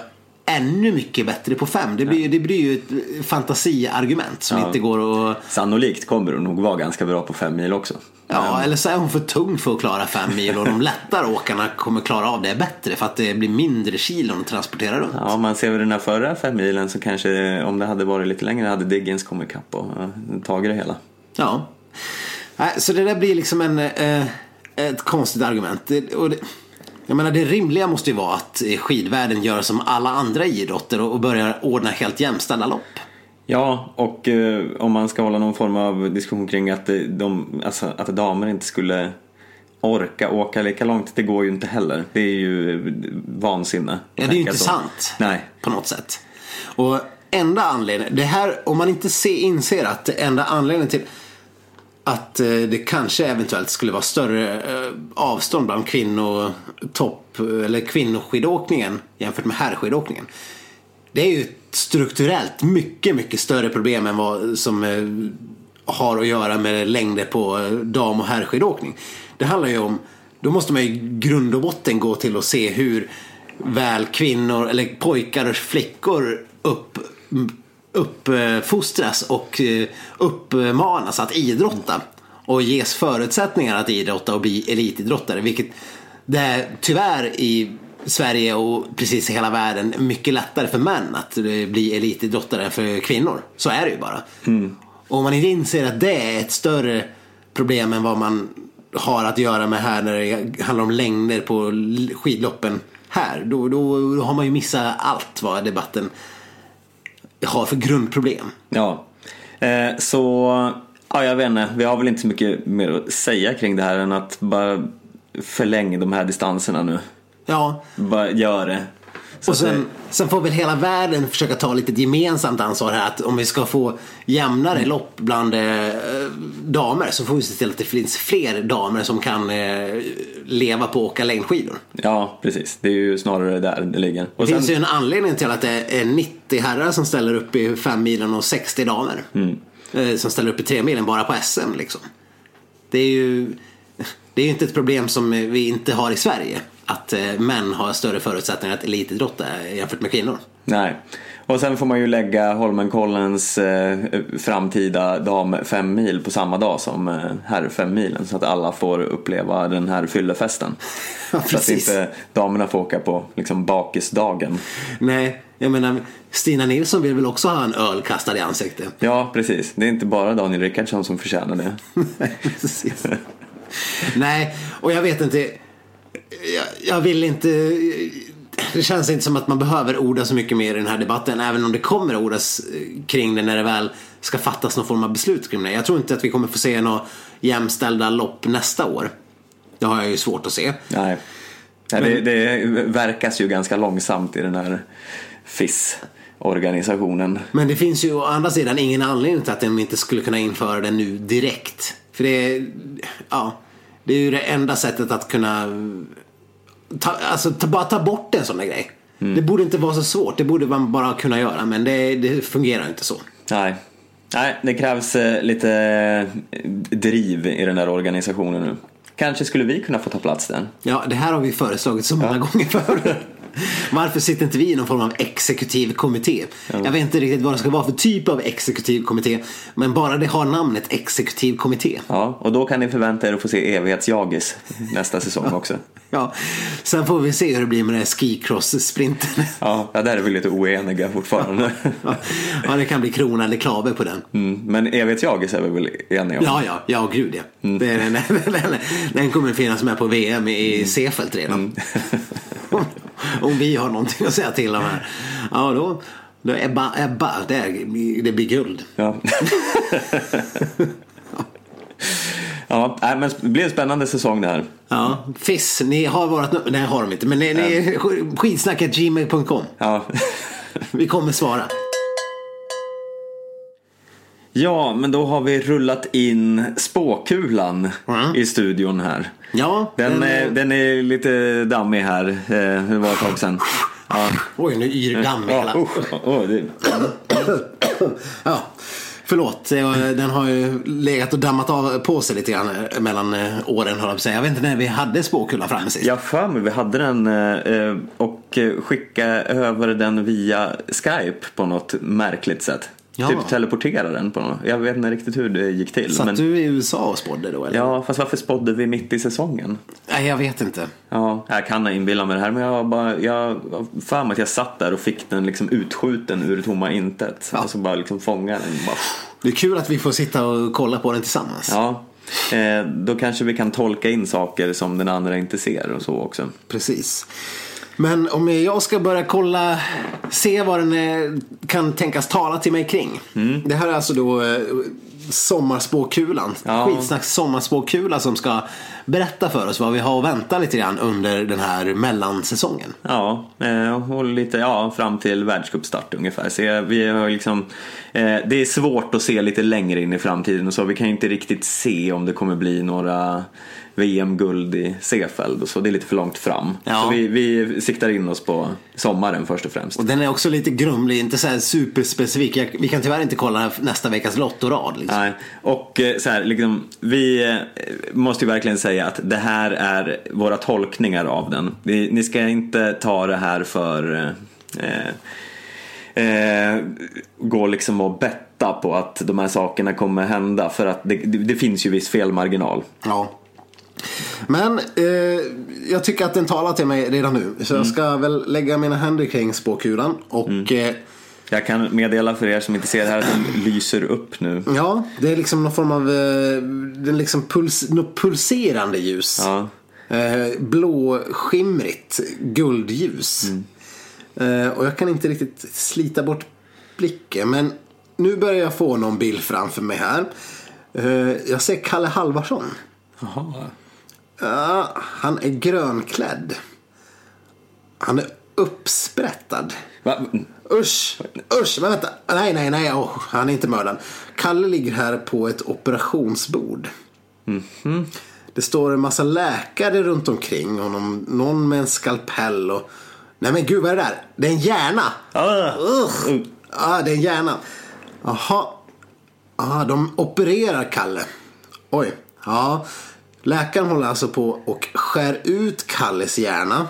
ännu mycket bättre på fem. Det blir, det blir ju ett fantasiargument som Ja. inte går att Sannolikt kommer hon nog vara ganska bra på fem mil också. Ja, eller så är hon för tung för att klara fem mil och de lättare åkarna kommer klara av det bättre för att det blir mindre kilon att transportera runt. Ja, man ser väl den här förra fem milen så kanske om det hade varit lite längre hade Diggins kommit ikapp och ja, tagit det hela. Ja. Så det där blir liksom en, eh, ett konstigt argument. Och det, jag menar det rimliga måste ju vara att eh, skidvärlden gör som alla andra idrotter och, börjar ordna helt jämställda lopp. Ja, och eh, om man ska hålla någon form av diskussion kring att, det- de, alltså, att damer inte skulle orka åka lika långt, det går ju inte heller. Det är ju eh, vansinne. Ja, det är ju inte så. sant. Nej. På något sätt. Och enda anledningen, det här, om man inte se, inser att det enda anledningen till att eh, det kanske eventuellt skulle vara större eh, avstånd bland kvinnotopp eller kvinnoskidåkningen jämfört med herrskidåkningen. Det är ju ett strukturellt mycket, mycket större problem än vad som eh, har att göra med längder på dam och herrskidåkning. Det handlar ju om, då måste man ju i grund och botten gå till och se hur väl kvinnor eller pojkar och flickor upp, uppfostras och eh, uppmanas att idrotta och ges förutsättningar att idrotta och bli elitidrottare. Vilket det är tyvärr i Sverige och precis i hela världen mycket lättare för män att eh, bli elitidrottare än för kvinnor. Så är det ju bara. Och om man inte inser att det är ett större problem än vad man har att göra med här när det handlar om längder på skidloppen här. Då, då, då har man ju missat allt vad debatten har för grundproblem. Ja, eh, så ja, jag vet inte. Vi har väl inte så mycket mer att säga kring det här än att bara förläng de här distanserna nu. Ja, Bara gör det. Så och sen, sen får väl hela världen försöka ta lite gemensamt ansvar här. Att om vi ska få jämnare lopp bland eh, damer så får vi se till att det finns fler damer som kan eh, leva på att åka längdskidor. Ja, precis. Det är ju snarare där det ligger. Och Det finns sen, ju en anledning till att det är 90 herrar som ställer upp i fem milen och 60 damer. eh, Som ställer upp i tre milen bara på SM liksom. Det är ju det är ju inte ett problem som vi inte har i Sverige. Att eh, män har större förutsättningar att elitidrotta jämfört med kvinnor. Nej. Och sen får man ju lägga Holmenkollens eh, framtida dam fem mil på samma dag som eh, herr fem milen så att alla får uppleva den här fyllefesten. Ja, så att precis. inte damerna får åka på liksom, bakisdagen. Nej, jag menar Stina Nilsson vill väl också ha en öl kastad i ansiktet. Ja, precis. Det är inte bara Daniel Rickardsson som förtjänar det. Precis. Nej, och jag vet inte. Jag, jag vill inte. Det känns inte som att man behöver orda så mycket mer i den här debatten. Även om det kommer ordas kring det när det väl ska fattas någon form av beslut kring det. Jag tror inte att vi kommer få se några jämställda lopp nästa år. Det har jag ju svårt att se. Nej. Nej, det, det verkas ju ganska långsamt i den här FIS-organisationen. Men det finns ju å andra sidan ingen anledning till att de inte skulle kunna införa det nu direkt. För det ja, det är ju det enda sättet att kunna ta, alltså, ta, bara ta bort en sån där grej. Det borde inte vara så svårt, det borde man bara kunna göra. Men det, det fungerar inte så. Nej. Nej, det krävs eh, lite eh, driv i den där organisationen nu. Kanske skulle vi kunna få ta plats där. Ja, det här har vi föreslagit så många gånger förr. Varför sitter inte vi i någon form av exekutiv kommitté? Jag vet inte riktigt vad det ska vara för typ av exekutiv kommitté. Men bara det har namnet exekutiv kommitté. Ja, och då kan ni förvänta er att få se evighetsjagis nästa säsong också. Ja, sen får vi se hur det blir med den här skicross-sprinten. Ja, ja, där är vi lite oeniga fortfarande. Ja, det kan bli krona eller klave på den. Mm, men evighetsjagis är vi väl eniga om? Ja, ja, ja, gud ja. Mm. Den, den, den, den kommer finnas med på VM i Seefeld redan. Mm. om, vi har någonting att säga till om här. Ja, då, då Ebba, Ebba det, det blir guld. Ja. ja, nej, men det blir en spännande säsong det här. Ja, FIS, ni har varit, nej har de inte, men ni, ni skitsnacket gmail.com. Ja. Vi kommer svara. Ja, men då har vi rullat in spåkulan Mm. i studion här. Ja, Den, är, den är lite dammig här. Eh, Det var ett tag sedan. Ja. Oj, nu yr damm Ja, usch. Åh, det, Ja, förlåt. Den har ju legat och dammat av på sig lite grann eh, mellan eh, åren, höll jag säga. Jag vet inte när vi hade spåkulan framme sist. jag för mig vi hade den och eh, skicka över den via Skype på något märkligt sätt. Ja. Typ teleportera den på något. Jag vet inte riktigt hur det gick till. Satt men... du i USA och spådde då? Eller? Ja, fast varför spådde vi mitt i säsongen? Nej, jag vet inte. Ja, jag kan ha inbillat mig det här men jag har bara, jag för mig att jag satt där och fick den liksom utskjuten ur tomma intet. Ja. Och så bara liksom fånga den. Bara, Det är kul att vi får sitta och kolla på den tillsammans. ja, eh, då kanske vi kan tolka in saker som den andra inte ser och så också. Precis. Men om jag ska börja kolla, se vad den eh, kan tänkas tala till mig kring. Mm. Det här är alltså då eh, sommarspåkulan. Ja. Skitsnacks sommarspåkula som ska berätta för oss vad vi har att vänta lite grann under den här mellansäsongen. Ja, eh, och lite, ja, fram till världscupstart ungefär. Så vi har liksom, det är svårt att se lite längre in i framtiden och så. Vi kan ju inte riktigt se om det kommer bli några VM-guld i Seefeld och så. Det är lite för långt fram. Ja. Så vi, vi siktar in oss på sommaren först och främst. Och den är också lite grumlig, inte så här superspecifik. Jag, vi kan tyvärr inte kolla nästa veckas lottorad. Liksom. Nej, och eh, så här, liksom, vi eh, måste ju verkligen säga att det här är våra tolkningar av den. Ni, ni ska inte ta det här för eh, eh, gå liksom och betta på att de här sakerna kommer hända för att det, det, det finns ju viss felmarginal. Ja. Men eh, jag tycker att den talar till mig redan nu. Så jag ska väl lägga mina händer kring spåkulan. Och eh, Jag kan meddela för er som inte ser det här att den lyser upp nu. ja, det är liksom någon form av eh, den liksom puls, något pulserande ljus. Ja. Eh, blåskimrigt guldljus. Eh, och jag kan inte riktigt slita bort blicken. Men nu börjar jag få någon bild framför mig här. Eh, jag ser Kalle Halvarsson. Jaha. Ja, han är grönklädd. Han är uppsprättad. Va? Usch, usch, men vänta. Nej, nej, nej, oh, han är inte mördaren. Kalle ligger här på ett operationsbord. Det står en massa läkare runt omkring honom. Någon med en skalpell och... Nej men gud, vad är det där? Det är en hjärna! Ah. Ugh. Ja, det är en hjärna. Jaha. Ja, de opererar Kalle. Oj. Ja. Läkaren håller alltså på och skär ut Kalles hjärna.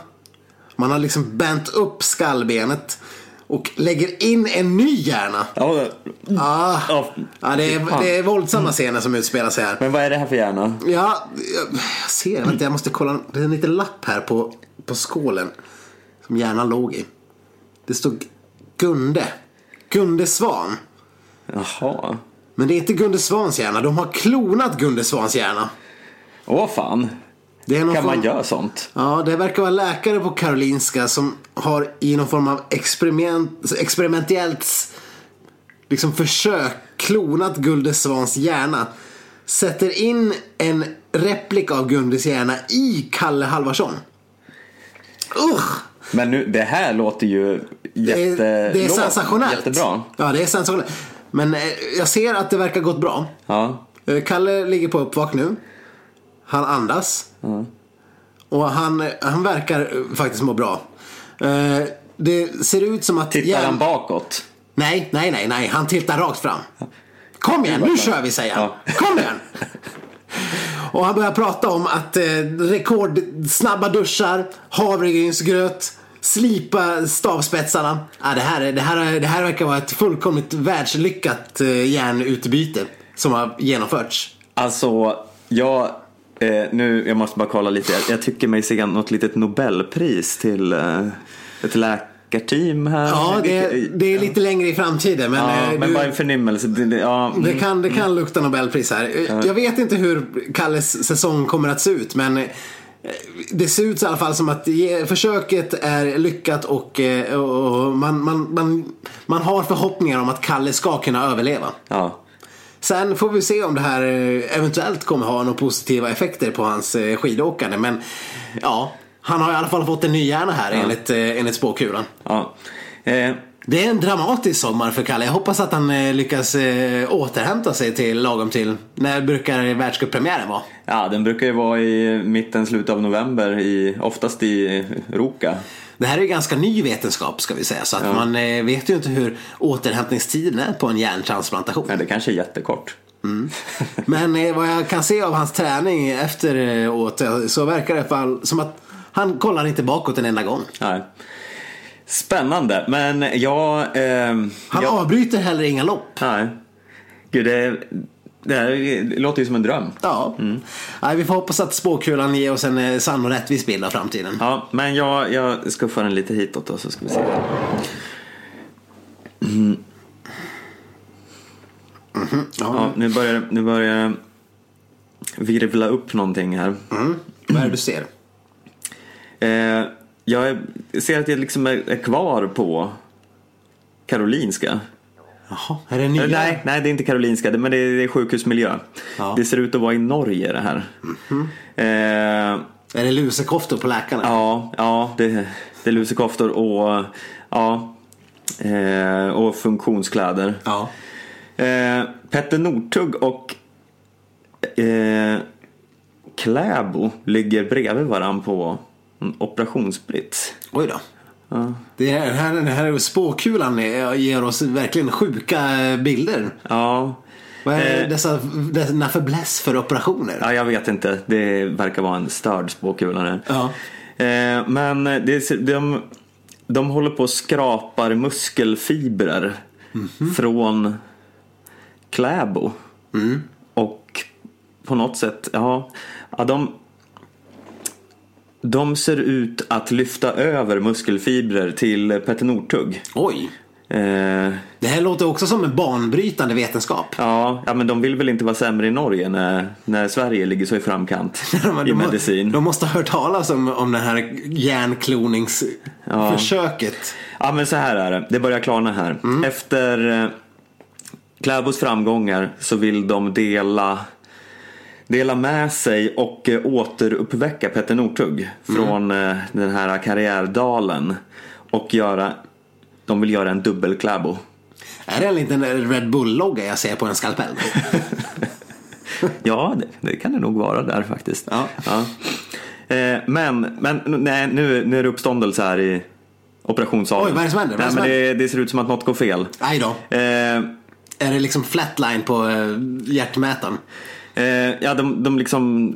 Man har liksom bänt upp skallbenet och lägger in en ny hjärna. Ja, det- Ah, ja. ja, det, är, det är våldsamma scener som utspelar sig här. Men vad är det här för hjärna? Ja, jag, jag ser. Vänta, jag måste kolla. Det är en liten lapp här på, på skålen. Som hjärnan låg i. Det stod Gunde. Gunde Svan. Jaha. Men det är inte Gunde Svans hjärna. De har klonat Gunde Svans hjärna. Åh fan. Kan form... man göra sånt? Ja, det verkar vara läkare på Karolinska som har i någon form av experiment, experimentellt liksom försök klonat Gunde Svans hjärna. Sätter in en replik av Gundes hjärna i Kalle Halvarsson. Usch! Men nu, det här låter ju Det är, jätte... det är sensationellt. Jättebra. Ja, det är sensationellt. Men eh, jag ser att det verkar gått bra. Ja. Eh, Kalle ligger på uppvak nu. Han andas. Och han, han verkar faktiskt må bra. Eh, Det ser ut som att... Tittar han bakåt? Nej, nej, nej, nej. Han tittar rakt fram. Kom igen, nu kör vi säger han. Ja. Kom igen! Och han börjar prata om att eh, rekordsnabba duschar, havregrynsgröt, slipa stavspetsarna. Ja, det, här, är- det, här, är- det här verkar vara ett fullkomligt världslyckat eh, järnutbyte som har genomförts. Alltså, jag... Eh, nu, jag måste bara kolla lite. Jag, jag tycker mig se något litet Nobelpris till eh, ett läkarteam här. Ja, det, det är lite längre i framtiden. Men, Ja, eh, men du, bara en förnimmelse. Det, det, ja, det, mm. kan, det kan lukta Nobelpris här. Jag vet inte hur Kalles säsong kommer att se ut. Men eh, det ser ut i alla fall som att försöket är lyckat och, eh, och man, man, man, man har förhoppningar om att Kalle ska kunna överleva. ja. Sen får vi se om det här eh, eventuellt kommer ha några positiva effekter på hans eh, skidåkande. Men ja, han har i alla fall fått en ny hjärna här enligt, eh, enligt spåkulan. ja. Eh, Det är en dramatisk sommar för Kalle. Jag hoppas att han lyckas återhämta sig till lagom till. När brukar världscuppremiären vara? ja, den brukar ju vara i mitten, slutet av november, i, oftast i Roka. Det här är ganska ny vetenskap ska vi säga. Så att man eh, vet ju inte hur återhämtningstiden är på en hjärntransplantation. Ja, det kanske är jättekort. Men eh, vad jag kan se av hans träning efter eh, så verkar det fall som att han kollar inte bakåt en enda gång. Nej. Spännande, men jag... Eh, Han jag avbryter heller inga lopp. nej. Gud, det, det här låter ju som en dröm. Ja. Nej, vi får hoppas att spåkulan ger oss en eh, sann och rättvis bild av framtiden. Ja, men jag, jag skuffar den lite hitåt då så ska vi se. Ja, nu börjar det- nu börjar det virvla upp någonting här. Vad är det du ser? Eh, jag ser att jag liksom är, är kvar på Karolinska. Jaha, är det nya? Eller Nej, nej, det är inte Karolinska, men det är, sjukhusmiljö. Ja. Det ser ut att vara i Norge det här. Eh, Är det lusekoftor på läkarna? Ja, ja det, det är lusekoftor och, ja, eh, och funktionskläder. Ja. Eh, Petter Northug och eh, Kläbo ligger bredvid varandra på en operationsbrits. Oj då. Det här, här, den här spåkulan ger oss verkligen sjuka bilder. Ja, Vad är Eh. dessa, denna fäbless för operationer? ja, jag vet inte. Det verkar vara en störd spåkula. Ja. Eh, men det, de, de håller på och skrapar muskelfibrer från Kläbo. Och på något sätt, ja, ja de, de ser ut att lyfta över muskelfibrer till Petter Northug. Oj. Eh, Det här låter också som en banbrytande vetenskap. ja, ja, men de vill väl inte vara sämre i Norge när, när Sverige ligger så i framkant i de, må- medicin. De måste ha hört talas om, om det här hjärnkloningsförsöket. Ja men så här är det, det börjar klarna här. Efter eh, Kläbos framgångar så vill de dela Dela med sig och eh, återuppväcka Petter Northug från eh, den här karriärdalen och göra De vill göra en dubbel Kläbo. Är det en liten Red Bull-logga jag ser på en skalpell? Ja, det, det kan det nog vara där faktiskt. Ja. Eh, men men nej, nu, nu är det uppståndelse här i operationssalen. Oj, vad är det som händer? Nej, men det, det ser ut som att något går fel. Nej då. Eh, Är det liksom flatline på eh, hjärtmätaren? Eh, ja, de, de liksom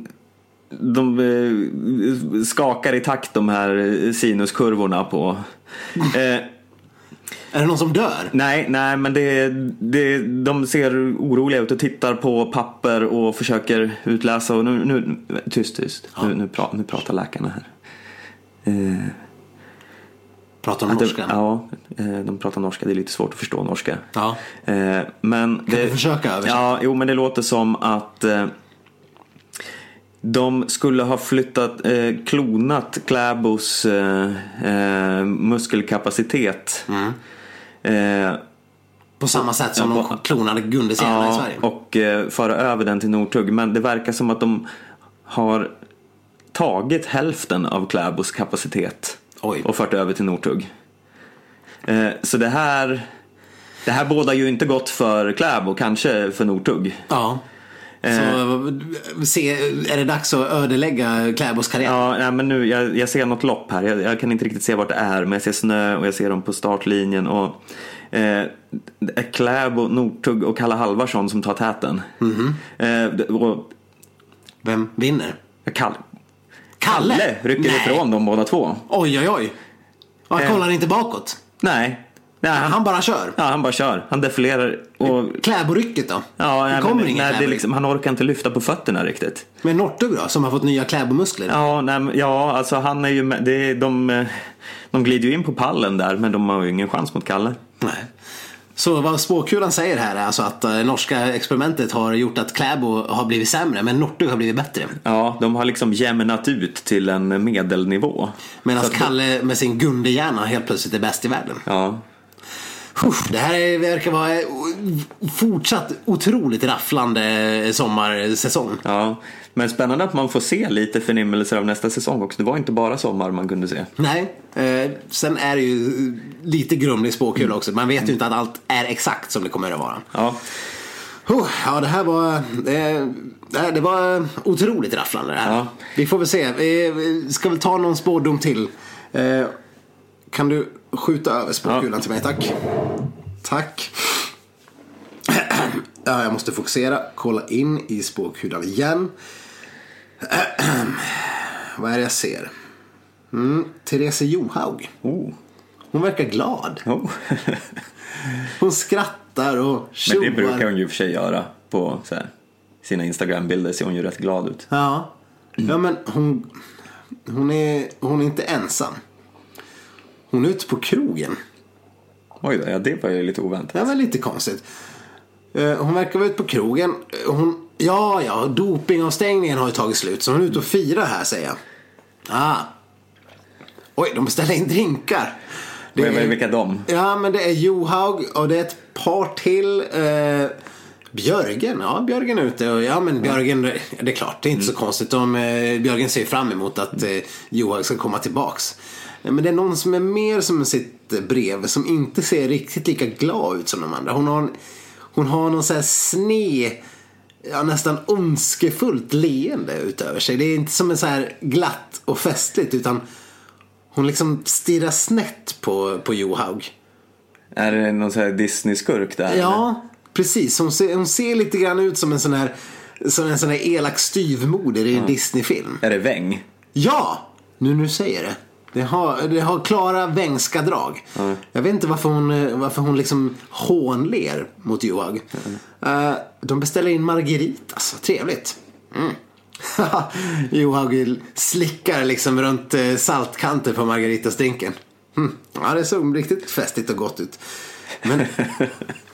de eh, skakar i takt de här sinuskurvorna på. Eh, Är det någon som dör? nej, nej, men det, det, de ser oroliga ut och tittar på papper och försöker utläsa. Och nu, nu, tyst, tyst. Nu, nu, pra, nu pratar läkarna här. Eh, Pratar de det- norska? Ja, eh, de pratar norska. Det är lite svårt att förstå norska. Ja. Eh, Men kan du försöka översätta? Ja, jo, men det låter som att eh, de skulle ha flyttat, eh, klonat Kläbos eh, muskelkapacitet. Eh, På samma sätt som de klonade Gundes hjärna i Sverige. och eh, föra över den till Nortug. Men det verkar som att de har tagit hälften av Kläbos kapacitet Oj. och fört över till Nortug. Eh, så det här, det här bådar ju inte gott för Kläbo, kanske för Nortug. Ja. Eh. Så se, är det dags att ödelägga Kläbos karriär? Ja, nej, men nu, jag, jag ser något lopp här. Jag, jag kan inte riktigt se vart det är, men jag ser snö och jag ser dem på startlinjen. Och, eh, Kläbo, Nortug och Kalle Halvarsson som tar täten. Mhm. eh, det- och Vem vinner? Kalle, Kalle? Kalle rycker Nej. ifrån dem båda två. Oj, oj, oj. Och han Eh. kollar inte bakåt. Nej, nej han, Han bara kör. ja, han bara kör. Han defilerar. Och, Kläborycket då? ja, det kommer men, ingen nej, det liksom, Han orkar inte lyfta på fötterna riktigt. Men Northug då, som har fått nya Kläbomuskler? Ja, nej, ja alltså han är ju med, det de, eh, de glider ju in på pallen där men de har ju ingen chans mot Kalle. Nej. Så vad spåkulan säger här är alltså att eh, norska experimentet har gjort att Kläbo har blivit sämre men Northug har blivit bättre. Ja, de har liksom jämnat ut till en medelnivå. Medan Kalle med sin Gundehjärna helt plötsligt är bäst i världen. Ja, Uff, det här är- verkar vara fortsatt otroligt rafflande sommarsäsong. ja. Men spännande att man får se lite förnimmelser av nästa säsong också. Det var inte bara sommar man kunde se. Nej, eh, sen är det ju eh, lite grumlig spåkula också. Man vet ju inte att allt är exakt som det kommer att vara. Ja, Oh, ja, det här var, det, det det var otroligt rafflande det här. Ja. Vi får väl se. Vi ska väl ta någon spårdom till. Eh, kan du skjuta över spåkulan Ja. till mig, tack. Tack. Ja, jag måste fokusera. Kolla in i spåkulan igen. Vad är det jag ser? Mm, Therese Johaug. oh. Hon verkar glad. oh. Hon skrattar och Men tjoar. det brukar hon ju för sig göra på här, sina Instagram-bilder. Ser hon ju rätt glad ut. Ja, ja men hon, hon, är, hon är inte ensam. Hon är ute på krogen. Oj då, ja det var ju lite oväntat. Det var lite konstigt. Eh, Hon verkar vara ute på krogen. Eh, Hon, ja, ja, dopingavstängningen har ju tagit slut. Så hon är ute och firar här säger jag. Ah. Oj, de beställer in drinkar. Det är- Vilka de? Ja, men det är Johaug och det är ett par till. Eh, Björgen, ja Björgen är ute. Och, ja men Björgen, det är klart, det är inte så konstigt. De, eh, Björgen ser fram emot att eh, Johaug ska komma tillbaks. Men det är någon som är mer som sitt brev som inte ser riktigt lika glad ut som de andra. Hon har, en- hon har någon sån här sned, ja, nästan ondskefullt leende utöver sig. Det är inte som en så här glatt och festligt utan hon liksom stirrar snett på, på Johaug. Är det någon sån här Disney-skurk där? eller? Ja, precis. Hon ser, hon ser lite grann ut som en sån här, som en sån här elak styvmoder i en Disney-film. Är det Väng? Ja! Nu nu säger det. Det har, det har klara vängska drag. Jag vet inte varför hon, eh, varför hon liksom hånler mot Johaug. Eh, de beställer in margaritas. Trevligt. Mm. Johaug slickar liksom runt eh, saltkanter på margaritasdrinken. Mm. Ja, det såg riktigt festligt och gott ut. Men,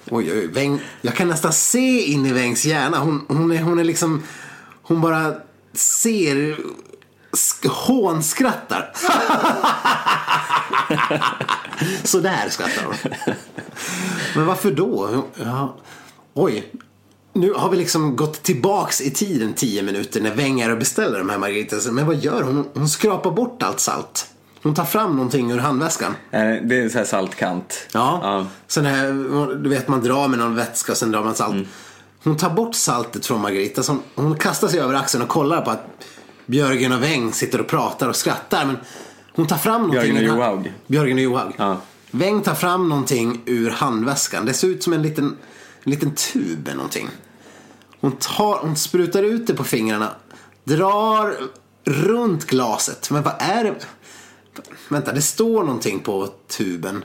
oj, oj, Weng, jag kan nästan se in i Wengs hjärna. Hon, hon, är, hon är liksom, hon bara ser, hånskrattar. Så där skrattar hon. Men varför då? Ja. Oj, nu har vi liksom gått tillbaks i tiden tio minuter när Weng är och beställer de här margaritas. Men vad gör hon? Hon skrapar bort allt salt. Hon tar fram någonting ur handväskan. Eh, Det är så här saltkant. Ja. Ja. Sen här, du vet man drar med någon vätska och sen drar man salt. Hon tar bort saltet från Margarita. Så hon, hon kastar sig över axeln och kollar på att Björgen och Weng sitter och pratar och skrattar. Men hon tar fram någonting. Björgen och Johaug. Björgen och Johaug. Ja. Weng tar fram någonting ur handväskan. Det ser ut som en liten, en liten tub eller någonting. Hon, tar, hon sprutar ut det på fingrarna. drar runt glaset. Men vad är det? Vänta, det står någonting på tuben.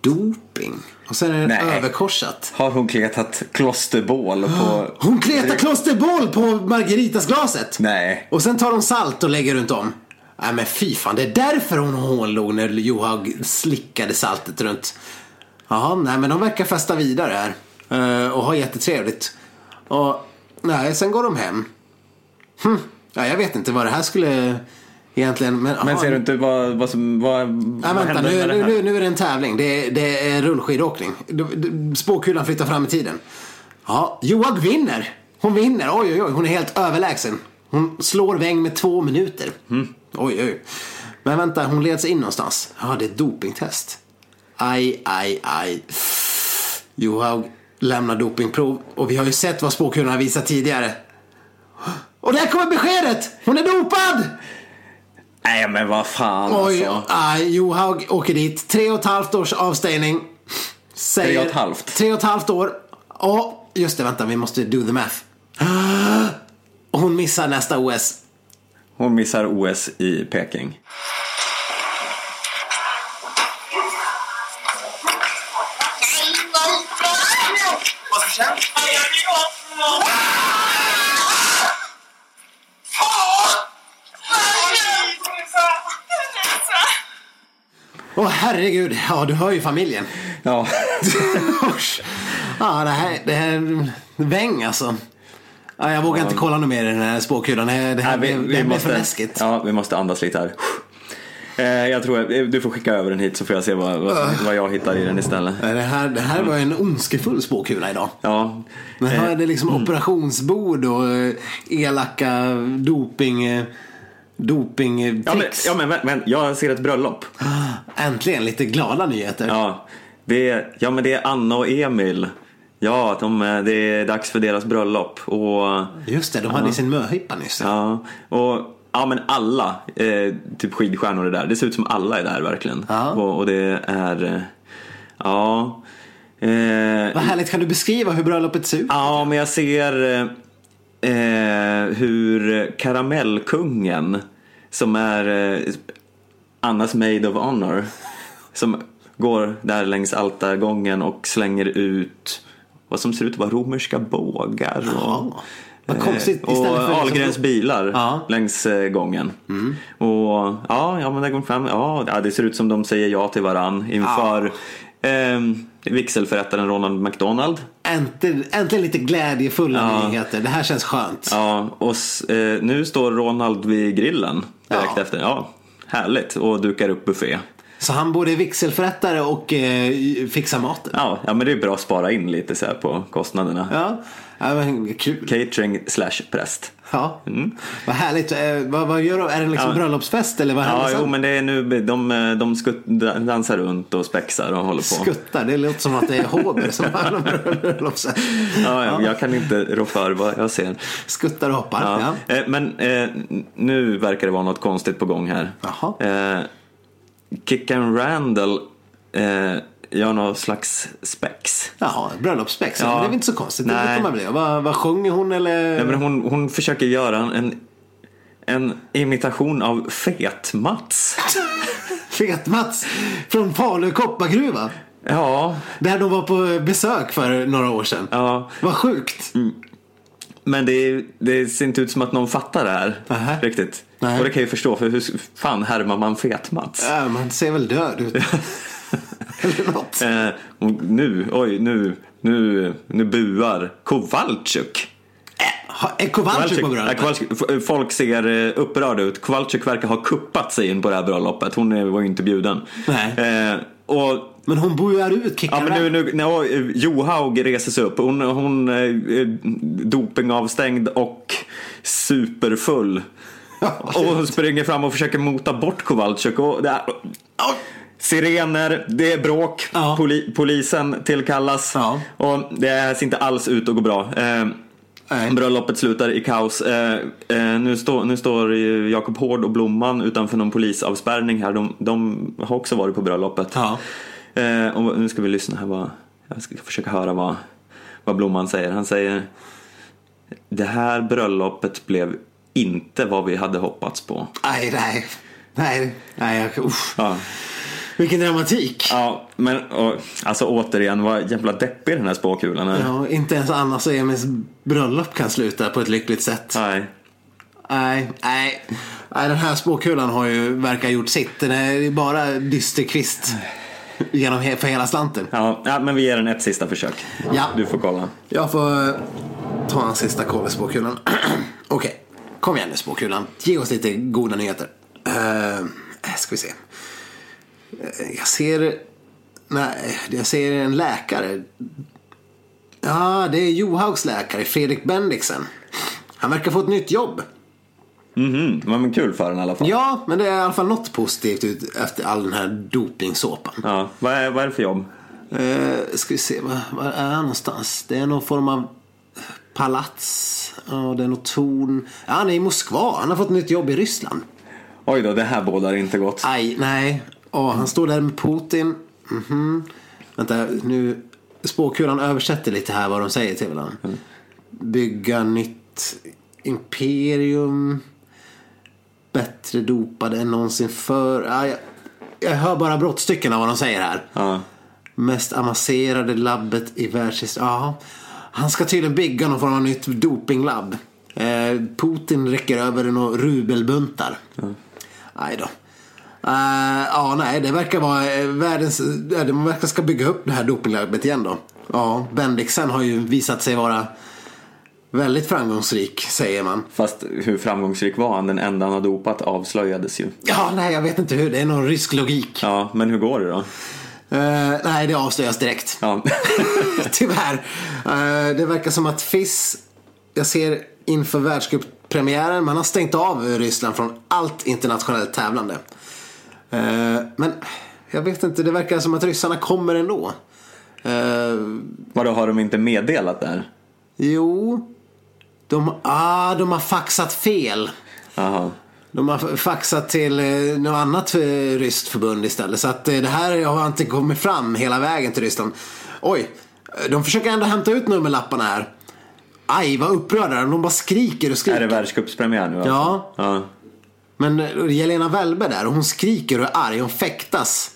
Doping. Och sen är det Nej. överkorsat. Har hon kletat klosterbål på... Hon kletar klosterboll på Margaritasglaset. Nej. Och sen tar hon salt och lägger runt om. Nej men fy fan, det är därför hon hånlog när Johaug slickade saltet runt. Jaha, nej men de verkar festa vidare här. Eh, och ha jättetrevligt. Och nej, sen går de hem. Hm. Ja, jag vet inte vad det här skulle egentligen. Men, Men ser du inte vad, vad som... Vad, Nej, vad vänta, nu, nu, nu, nu är det en tävling. Det är, det är rullskidåkning. Spåkulan flyttar fram i tiden. Ja, Johaug vinner. Hon vinner. Oj, oj, oj. Hon är helt överlägsen. Hon slår Weng med två minuter. Mm. Oj, oj. Men vänta, hon leds in någonstans. Ja, det är dopingtest. Aj, aj, aj. Johaug lämnar dopingprov. Och vi har ju sett vad spåkulan har visat tidigare. Och där kommer beskedet! Hon är dopad! Nej men vad fan Oj, alltså. aj, Johaug åker dit. Tre och ett halvt års avstängning. Säger, Tre och ett halvt? Tre och ett halvt år. Och just det, vänta, vi måste do the math. Hon missar nästa OS. Hon missar OS i Peking. Herregud, ja du hör ju familjen. Ja. Ja, det här, det här, väng alltså. Ja, jag vågar inte kolla något mer i den här spåkulan. Det här, det här Nej, blev, det här blev för läskigt. Ja, vi måste andas lite här. Eh, jag tror att du får skicka över den hit så får jag se vad, vad, vad jag hittar i den istället. Det här, det här var en ondskefull spåkula idag. Ja, Men här är det liksom Mm. operationsbord och eh, elaka doping, eh, doping eh, ja men, ja, men, men, jag ser ett bröllop. Äntligen lite glada nyheter. Ja, det är, ja men det är Anna och Emil. Ja, de, eh, det är dags för deras bröllop. Och, Just det, de hade sin möhippa nyss. ja, och ja men alla, eh, typ skidstjärnor är där. Det ser ut som alla är där verkligen. Ja. Och, och det är, eh, ja. Eh, Vad härligt, kan du beskriva hur bröllopet ser ut? Ja, men jag ser eh, hur Karamellkungen, som är eh, Annas Maid of Honor, som går där längs altargången och slänger ut vad som ser ut att vara romerska bågar. Och, Ja, vad konstigt. eh, Istället och liksom- Ahlgrens bilar Ja. Mm. längs eh, gången. Och ja, ja, men det går fram. Ja, ja, det ser ut som de säger ja till varann inför eh, vigselförrättaren Ronald McDonald. Äntligen, äntligen lite glädjefulla Ja. nyheter. Det här känns skönt. Ja, och eh, nu står Ronald vid grillen direkt Ja. efter. Ja, härligt. Och dukar upp buffé. Så han både är vigselförrättare och eh, fixar maten. Ja, ja, men det är bra att spara in lite så här på kostnaderna. Ja, ja men kul. Catering slash präst. Ja. Vad härligt. Eh, vad, vad gör de? Är det liksom Mm. Ja. bröllopsfest eller vad Ja, sen? jo, men det är nu, de, de skutt, dansar runt och spexar och håller på. Skuttar, det låter som att det är Håber som har bröllopsfest. Ja, ja, jag kan inte rå för vad jag ser. Skuttar och hoppar. Ja. Ja. Eh, Men eh, nu verkar det vara något konstigt på gång här. Jaha. Kickan Randall eh, gör någon slags spex. Jaha, bröllopsspex. Ja. Det är väl inte så konstigt. Det Nej. brukar man bli. Vad, vad sjunger hon eller? Nej, men hon, hon försöker göra en, en imitation av Fet-Mats. Fet-Mats från Falu koppargruva. Ja, Där de var på besök för några år sedan. ja. Vad sjukt. Men det, det ser inte ut som att någon fattar det här Nähä. riktigt. Nej. Och det kan jag ju förstå, för hur fan härmar man Fet-Mats? Ja, man ser väl död ut. eller något. Eh, nu, oj, nu, nu, nu buar Kowalczyk. Är Kowalczyk på Ja, bröllopet? F- Folk ser eh, upprörda ut. Kowalczyk verkar ha kuppat sig in på det här bröllopet. Hon eh, var ju inte bjuden. Nej. Eh, och Men hon buar ut Ja Kickan men nu, nu när eh, Johaug reser sig upp. Hon, hon är dopingavstängd och superfull. och springer fram och försöker mota bort Kowalczyk. Och det är, sirener, det är bråk. Ja. Poli, polisen tillkallas. Ja. Och det ser inte alls ut att gå bra. Eh, Nej. Bröllopet slutar i kaos. Eh, eh, nu, står nu står Jakob Hård och Blomman utanför någon polisavspärrning här. De, de har också varit på bröllopet. Ja. Eh, och nu ska vi lyssna här. Vad, jag ska försöka höra vad, vad Blomman säger. Han säger Det här bröllopet blev inte vad vi hade hoppats på. Nej, nej. Nej, nej. Uff. Ja, Vilken dramatik. ja men och, alltså återigen, vad jävla deppig den här spåkulan är. Ja, inte ens Annas och Emils bröllop kan sluta på ett lyckligt sätt. Nej. Nej, nej. nej den här spåkulan har ju, verkar gjort sitt. Den är bara dysterkvist. Genom he- för hela slanten. Ja, ja, men vi ger den ett sista försök. Ja. Du får kolla. Jag får ta en sista koll i spåkulan. Okej, kom igen nu spåkulan. Ge oss lite goda nyheter. Uh, ska vi se. Eh, jag ser... Nej, jag ser en läkare. Ja, det är Johaugs läkare, Fredrik Bendixen. Han verkar få ett nytt jobb. Mhm, men kul för den i alla fall. Ja, men det är i alla fall något positivt ut efter all den här dopingsåpan. Ja, vad, är, vad är det för jobb? Uh, ska vi se, var, var är han någonstans? Det är någon form av palats. Ja, det är något torn. Ja, han är i Moskva. Han har fått nytt jobb i Ryssland. Oj då, det här bådar inte gott. Aj, nej. Åh, han står där med Putin. Mhm. Vänta, nu. Spåkulan översätter lite här vad de säger till varandra. Bygga nytt imperium. Bättre dopade än någonsin förr. Ja, jag, jag hör bara brottstycken av vad de säger här. Ja. Mest avancerade labbet i världshistorien. Han ska tydligen bygga någon form av nytt dopinglabb. Eh, Putin räcker över några rubelbuntar. Nej då. Eh, ja, nej, det verkar vara eh, världens... ja, De verkar ska bygga upp det här dopinglabbet igen då. Ja, Bendixen har ju visat sig vara väldigt framgångsrik, säger man. Fast hur framgångsrik var han? Den enda han har dopat avslöjades ju. Ja, nej, jag vet inte hur. Det är någon rysk logik. Ja, men hur går det då? Eh, nej, det avslöjas direkt. Ja. Tyvärr. Eh, det verkar som att FIS, jag ser inför världscuppremiären, man har stängt av Ryssland från allt internationellt tävlande. Eh, men jag vet inte, det verkar som att ryssarna kommer ändå. Eh, Vadå, har de inte meddelat det jo, de, ah, de har faxat fel. Jaha. De har faxat till eh, något annat eh, ryskt förbund istället. Så att eh, det här har inte kommit fram hela vägen till Ryssland. Oj, de försöker ändå hämta ut nummerlapparna här. Aj, vad upprörda de bara skriker och Är skriker. det världscupspremiär nu alltså? Ja. ja. Men Jelena Välbe där, hon skriker och är arg, hon fäktas.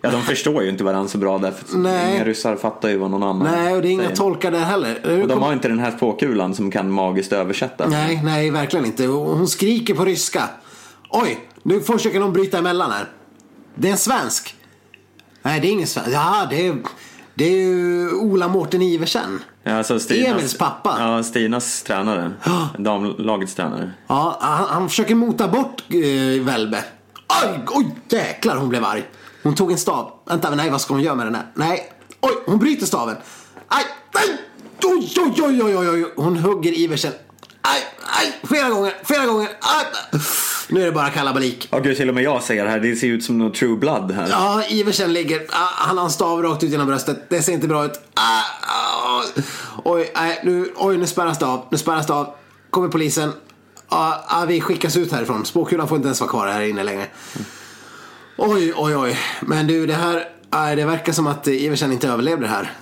Ja, de förstår ju inte varandra så bra därför Nej. inga ryssar fattar ju vad någon annan Nej, och det är inga säger. tolkar där heller. Och de har inte den här spåkulan som kan magiskt översätta. Nej, nej, verkligen inte. Hon skriker på ryska. Oj, nu försöker de bryta emellan här. Det är en svensk. Nej, det är ingen svensk. Ja, det är, det är ju Ola Mårten Iversen. Ja, alltså Stinas, Emils pappa. Ja, Stinas tränare. Damlagets tränare. Ja, han, han försöker mota bort uh, Välbe. Oj, oj, jäklar hon blev arg. Hon tog en stav. Vänta, nej vad ska hon göra med den här? Nej, oj, hon bryter staven. Aj, nej, oj, oj, oj, oj, oj, oj. Hon hugger Iversen. Aj, aj, flera gånger, flera gånger. Aj. Nu är det bara kalabalik. Ja, gud, till och med jag ser det här. Det ser ut som något true blood här. Ja, Iversen ligger, ah, han har en stav rakt ut genom bröstet. Det ser inte bra ut. Ah, ah, oj, nej, nu, oj, nu spärras det av. Nu spärras det av. Kommer polisen. Ah, ah, vi skickas ut härifrån. Spåkulan får inte ens vara kvar här inne längre. Oj, oj, oj. Men du, det här, ah, det verkar som att Iversen inte överlevde det här.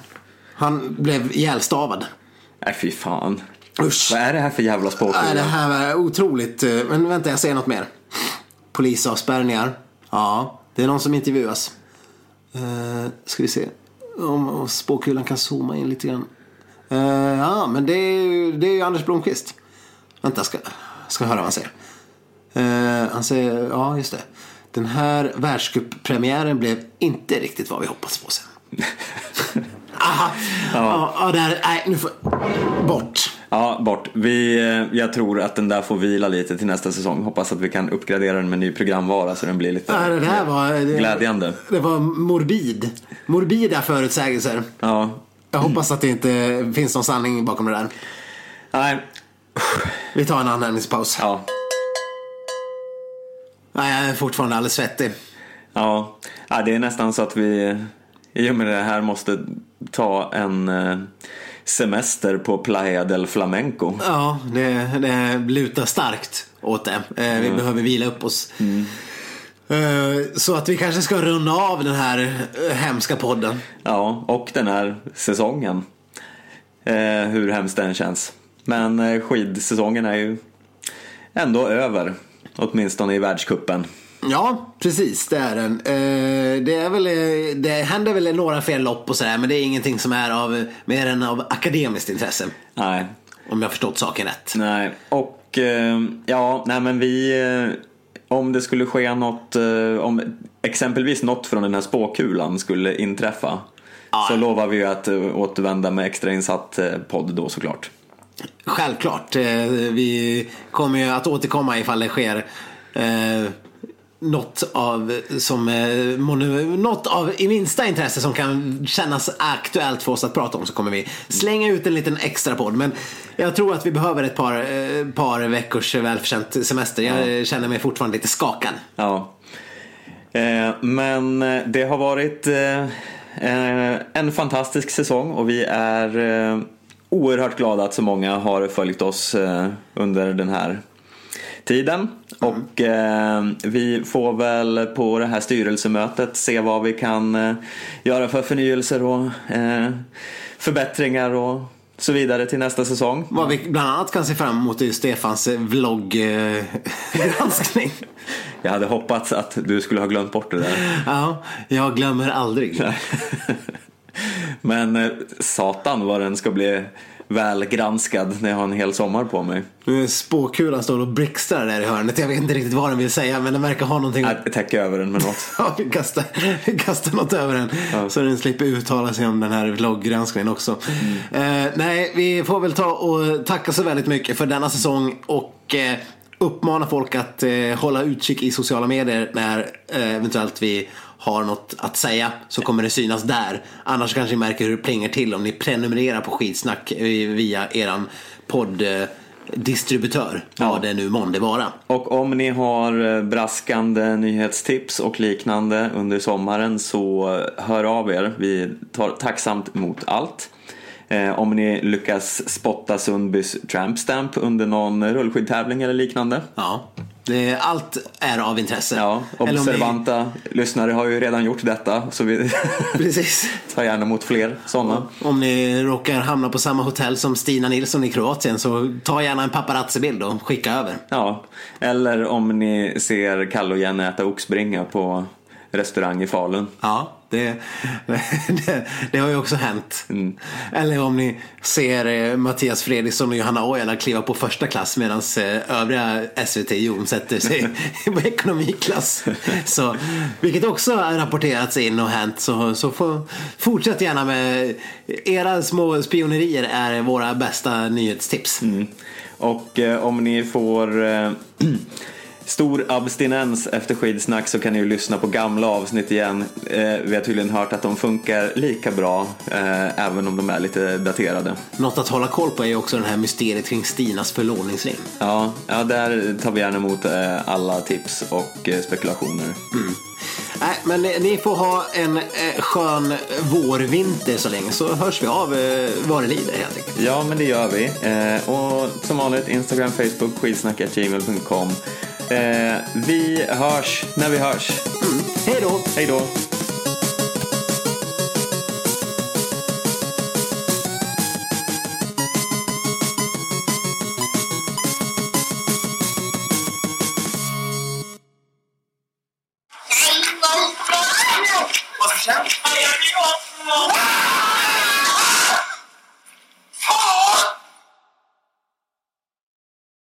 Han blev ihjälstavad. Nej, fy fan. Usch. Vad är det här för jävla spåkula? Nej, det här var otroligt. eh, Men vänta, jag säger något mer. Polisavspärrningar. Ja, det är någon som intervjuas. Uh, ska vi se om, spåkulan kan zooma in lite grann. Eh, ja, men det är, ju- det är ju Anders Blomqvist. Vänta, ska, ska höra vad han säger. Eh, han säger, ja just det. Den här världscuppremiären blev inte riktigt vad vi hoppats på sen. Aha. Ja. Ja, där, nej, nu får... Bort. Ja, bort. Vi, eh, jag tror att den där får vila lite till nästa säsong. Hoppas att vi kan uppgradera den med ny programvara så den blir lite Ja, det där var... Det, glädjande. Det var morbid. Morbida förutsägelser. Ja. Jag hoppas att det inte finns någon sanning bakom det där. Nej. Vi tar en andningspaus. Ja. Nej, jag är fortfarande alldeles svettig. Ja. det är nästan så att vi i och med det här måste ta en eh, semester på Playa del Flamenco. Ja, det, det lutar starkt åt det. Eh, vi behöver vila upp oss. Eh, så att vi kanske ska runda av den här hemska podden. Ja, och den här säsongen. Hur hemskt den känns. Men skidsäsongen är ju ändå över. Åtminstone i världskuppen. Ja, precis det är den. Eh, det, är väl, eh, det händer väl några fel lopp och sådär men det är ingenting som är av mer än av akademiskt intresse. Nej, Om jag förstått saken rätt. nej. Och eh, ja, nej men vi... Om det skulle ske något, om exempelvis något från den här spåkulan skulle inträffa. Ja. Så lovar vi ju att återvända med extrainsatt podd då såklart. Självklart. eh, Vi kommer ju att återkomma ifall det sker eh, något av, som, eh, något av i minsta intresse som kan kännas aktuellt för oss att prata om så kommer vi slänga ut en liten extra podd. Men jag tror att vi behöver ett par, par veckors välförtjänt semester. Jag känner mig fortfarande lite skakad. Ja. Eh, men det har varit eh, en fantastisk säsong och vi är oerhört glada att så många har följt oss eh, under den här tiden. Och eh, vi får väl på det här styrelsemötet se vad vi kan eh, göra för förnyelser och eh, förbättringar och så vidare till nästa säsong. Vad vi bland annat kan se fram emot är Stefans vlogggranskning. Jag hade hoppats att du skulle ha glömt bort det där. ja, jag glömmer aldrig. Men eh, satan vad den ska bli väl granskad när jag har en hel sommar på mig. Spåkulan står och blixtrar där i hörnet. Jag vet inte riktigt vad den vill säga men den verkar ha någonting att täcka över den med något. Ja, vi kastar något över den. Så den slipper uttala sig om den här vlogggranskningen också. Eh, nej, vi får väl ta och tacka så väldigt mycket för denna säsong och eh, uppmana folk att eh, hålla utkik i sociala medier när eh, eventuellt vi har något att säga så kommer det synas där. Annars kanske ni märker hur det plingar till om ni prenumererar på skitsnack eh, via eran podddistributör. Vad det nu månde vara. Och om ni har eh, braskande nyhetstips och liknande under sommaren så eh, hör av er. Vi tar tacksamt emot allt. Om ni lyckas spotta Sundbys Tramp Stamp under någon rullskidtävling eller liknande. Ja, det, allt är av intresse. Ja, om ni- observanta lyssnare har ju redan gjort detta så vi Precis. tar gärna emot fler sådana. Om ni råkar hamna på samma hotell som Stina Nilsson i Kroatien så ta gärna en paparazzi-bild och skicka över. Ja, eller om ni ser Kalle och Jenny äta oxbringa på restaurang i Falun. Ja, det, det, det har ju också hänt. Eller om ni ser eh, Mattias Fredriksson och Johanna Ojala kliva på första klass medan eh, övriga SVT-Jon sätter sig på ekonomiklass. Så, vilket också har rapporterats in och hänt. Så, så få, fortsätt gärna med era små spionerier är våra bästa nyhetstips. Och eh, om ni får eh, stor abstinens efter skidsnack så kan ni ju lyssna på gamla avsnitt igen. Eh, vi har tydligen hört att de funkar lika bra eh, även om de är lite daterade. Något att hålla koll på är ju också den här mysteriet kring Stinas förlovningsring. Ja, ja där tar vi gärna emot eh, alla tips och spekulationer. Nej, men ni- ni får ha en eh, skön vårvinter så länge så hörs vi av eh, vad det lider helt enkelt. Ja, men det gör vi. Eh, och som vanligt Instagram, Facebook, skidsnack.gmail.com. Eh, vi hörs när vi hörs. Hej då! Hej då!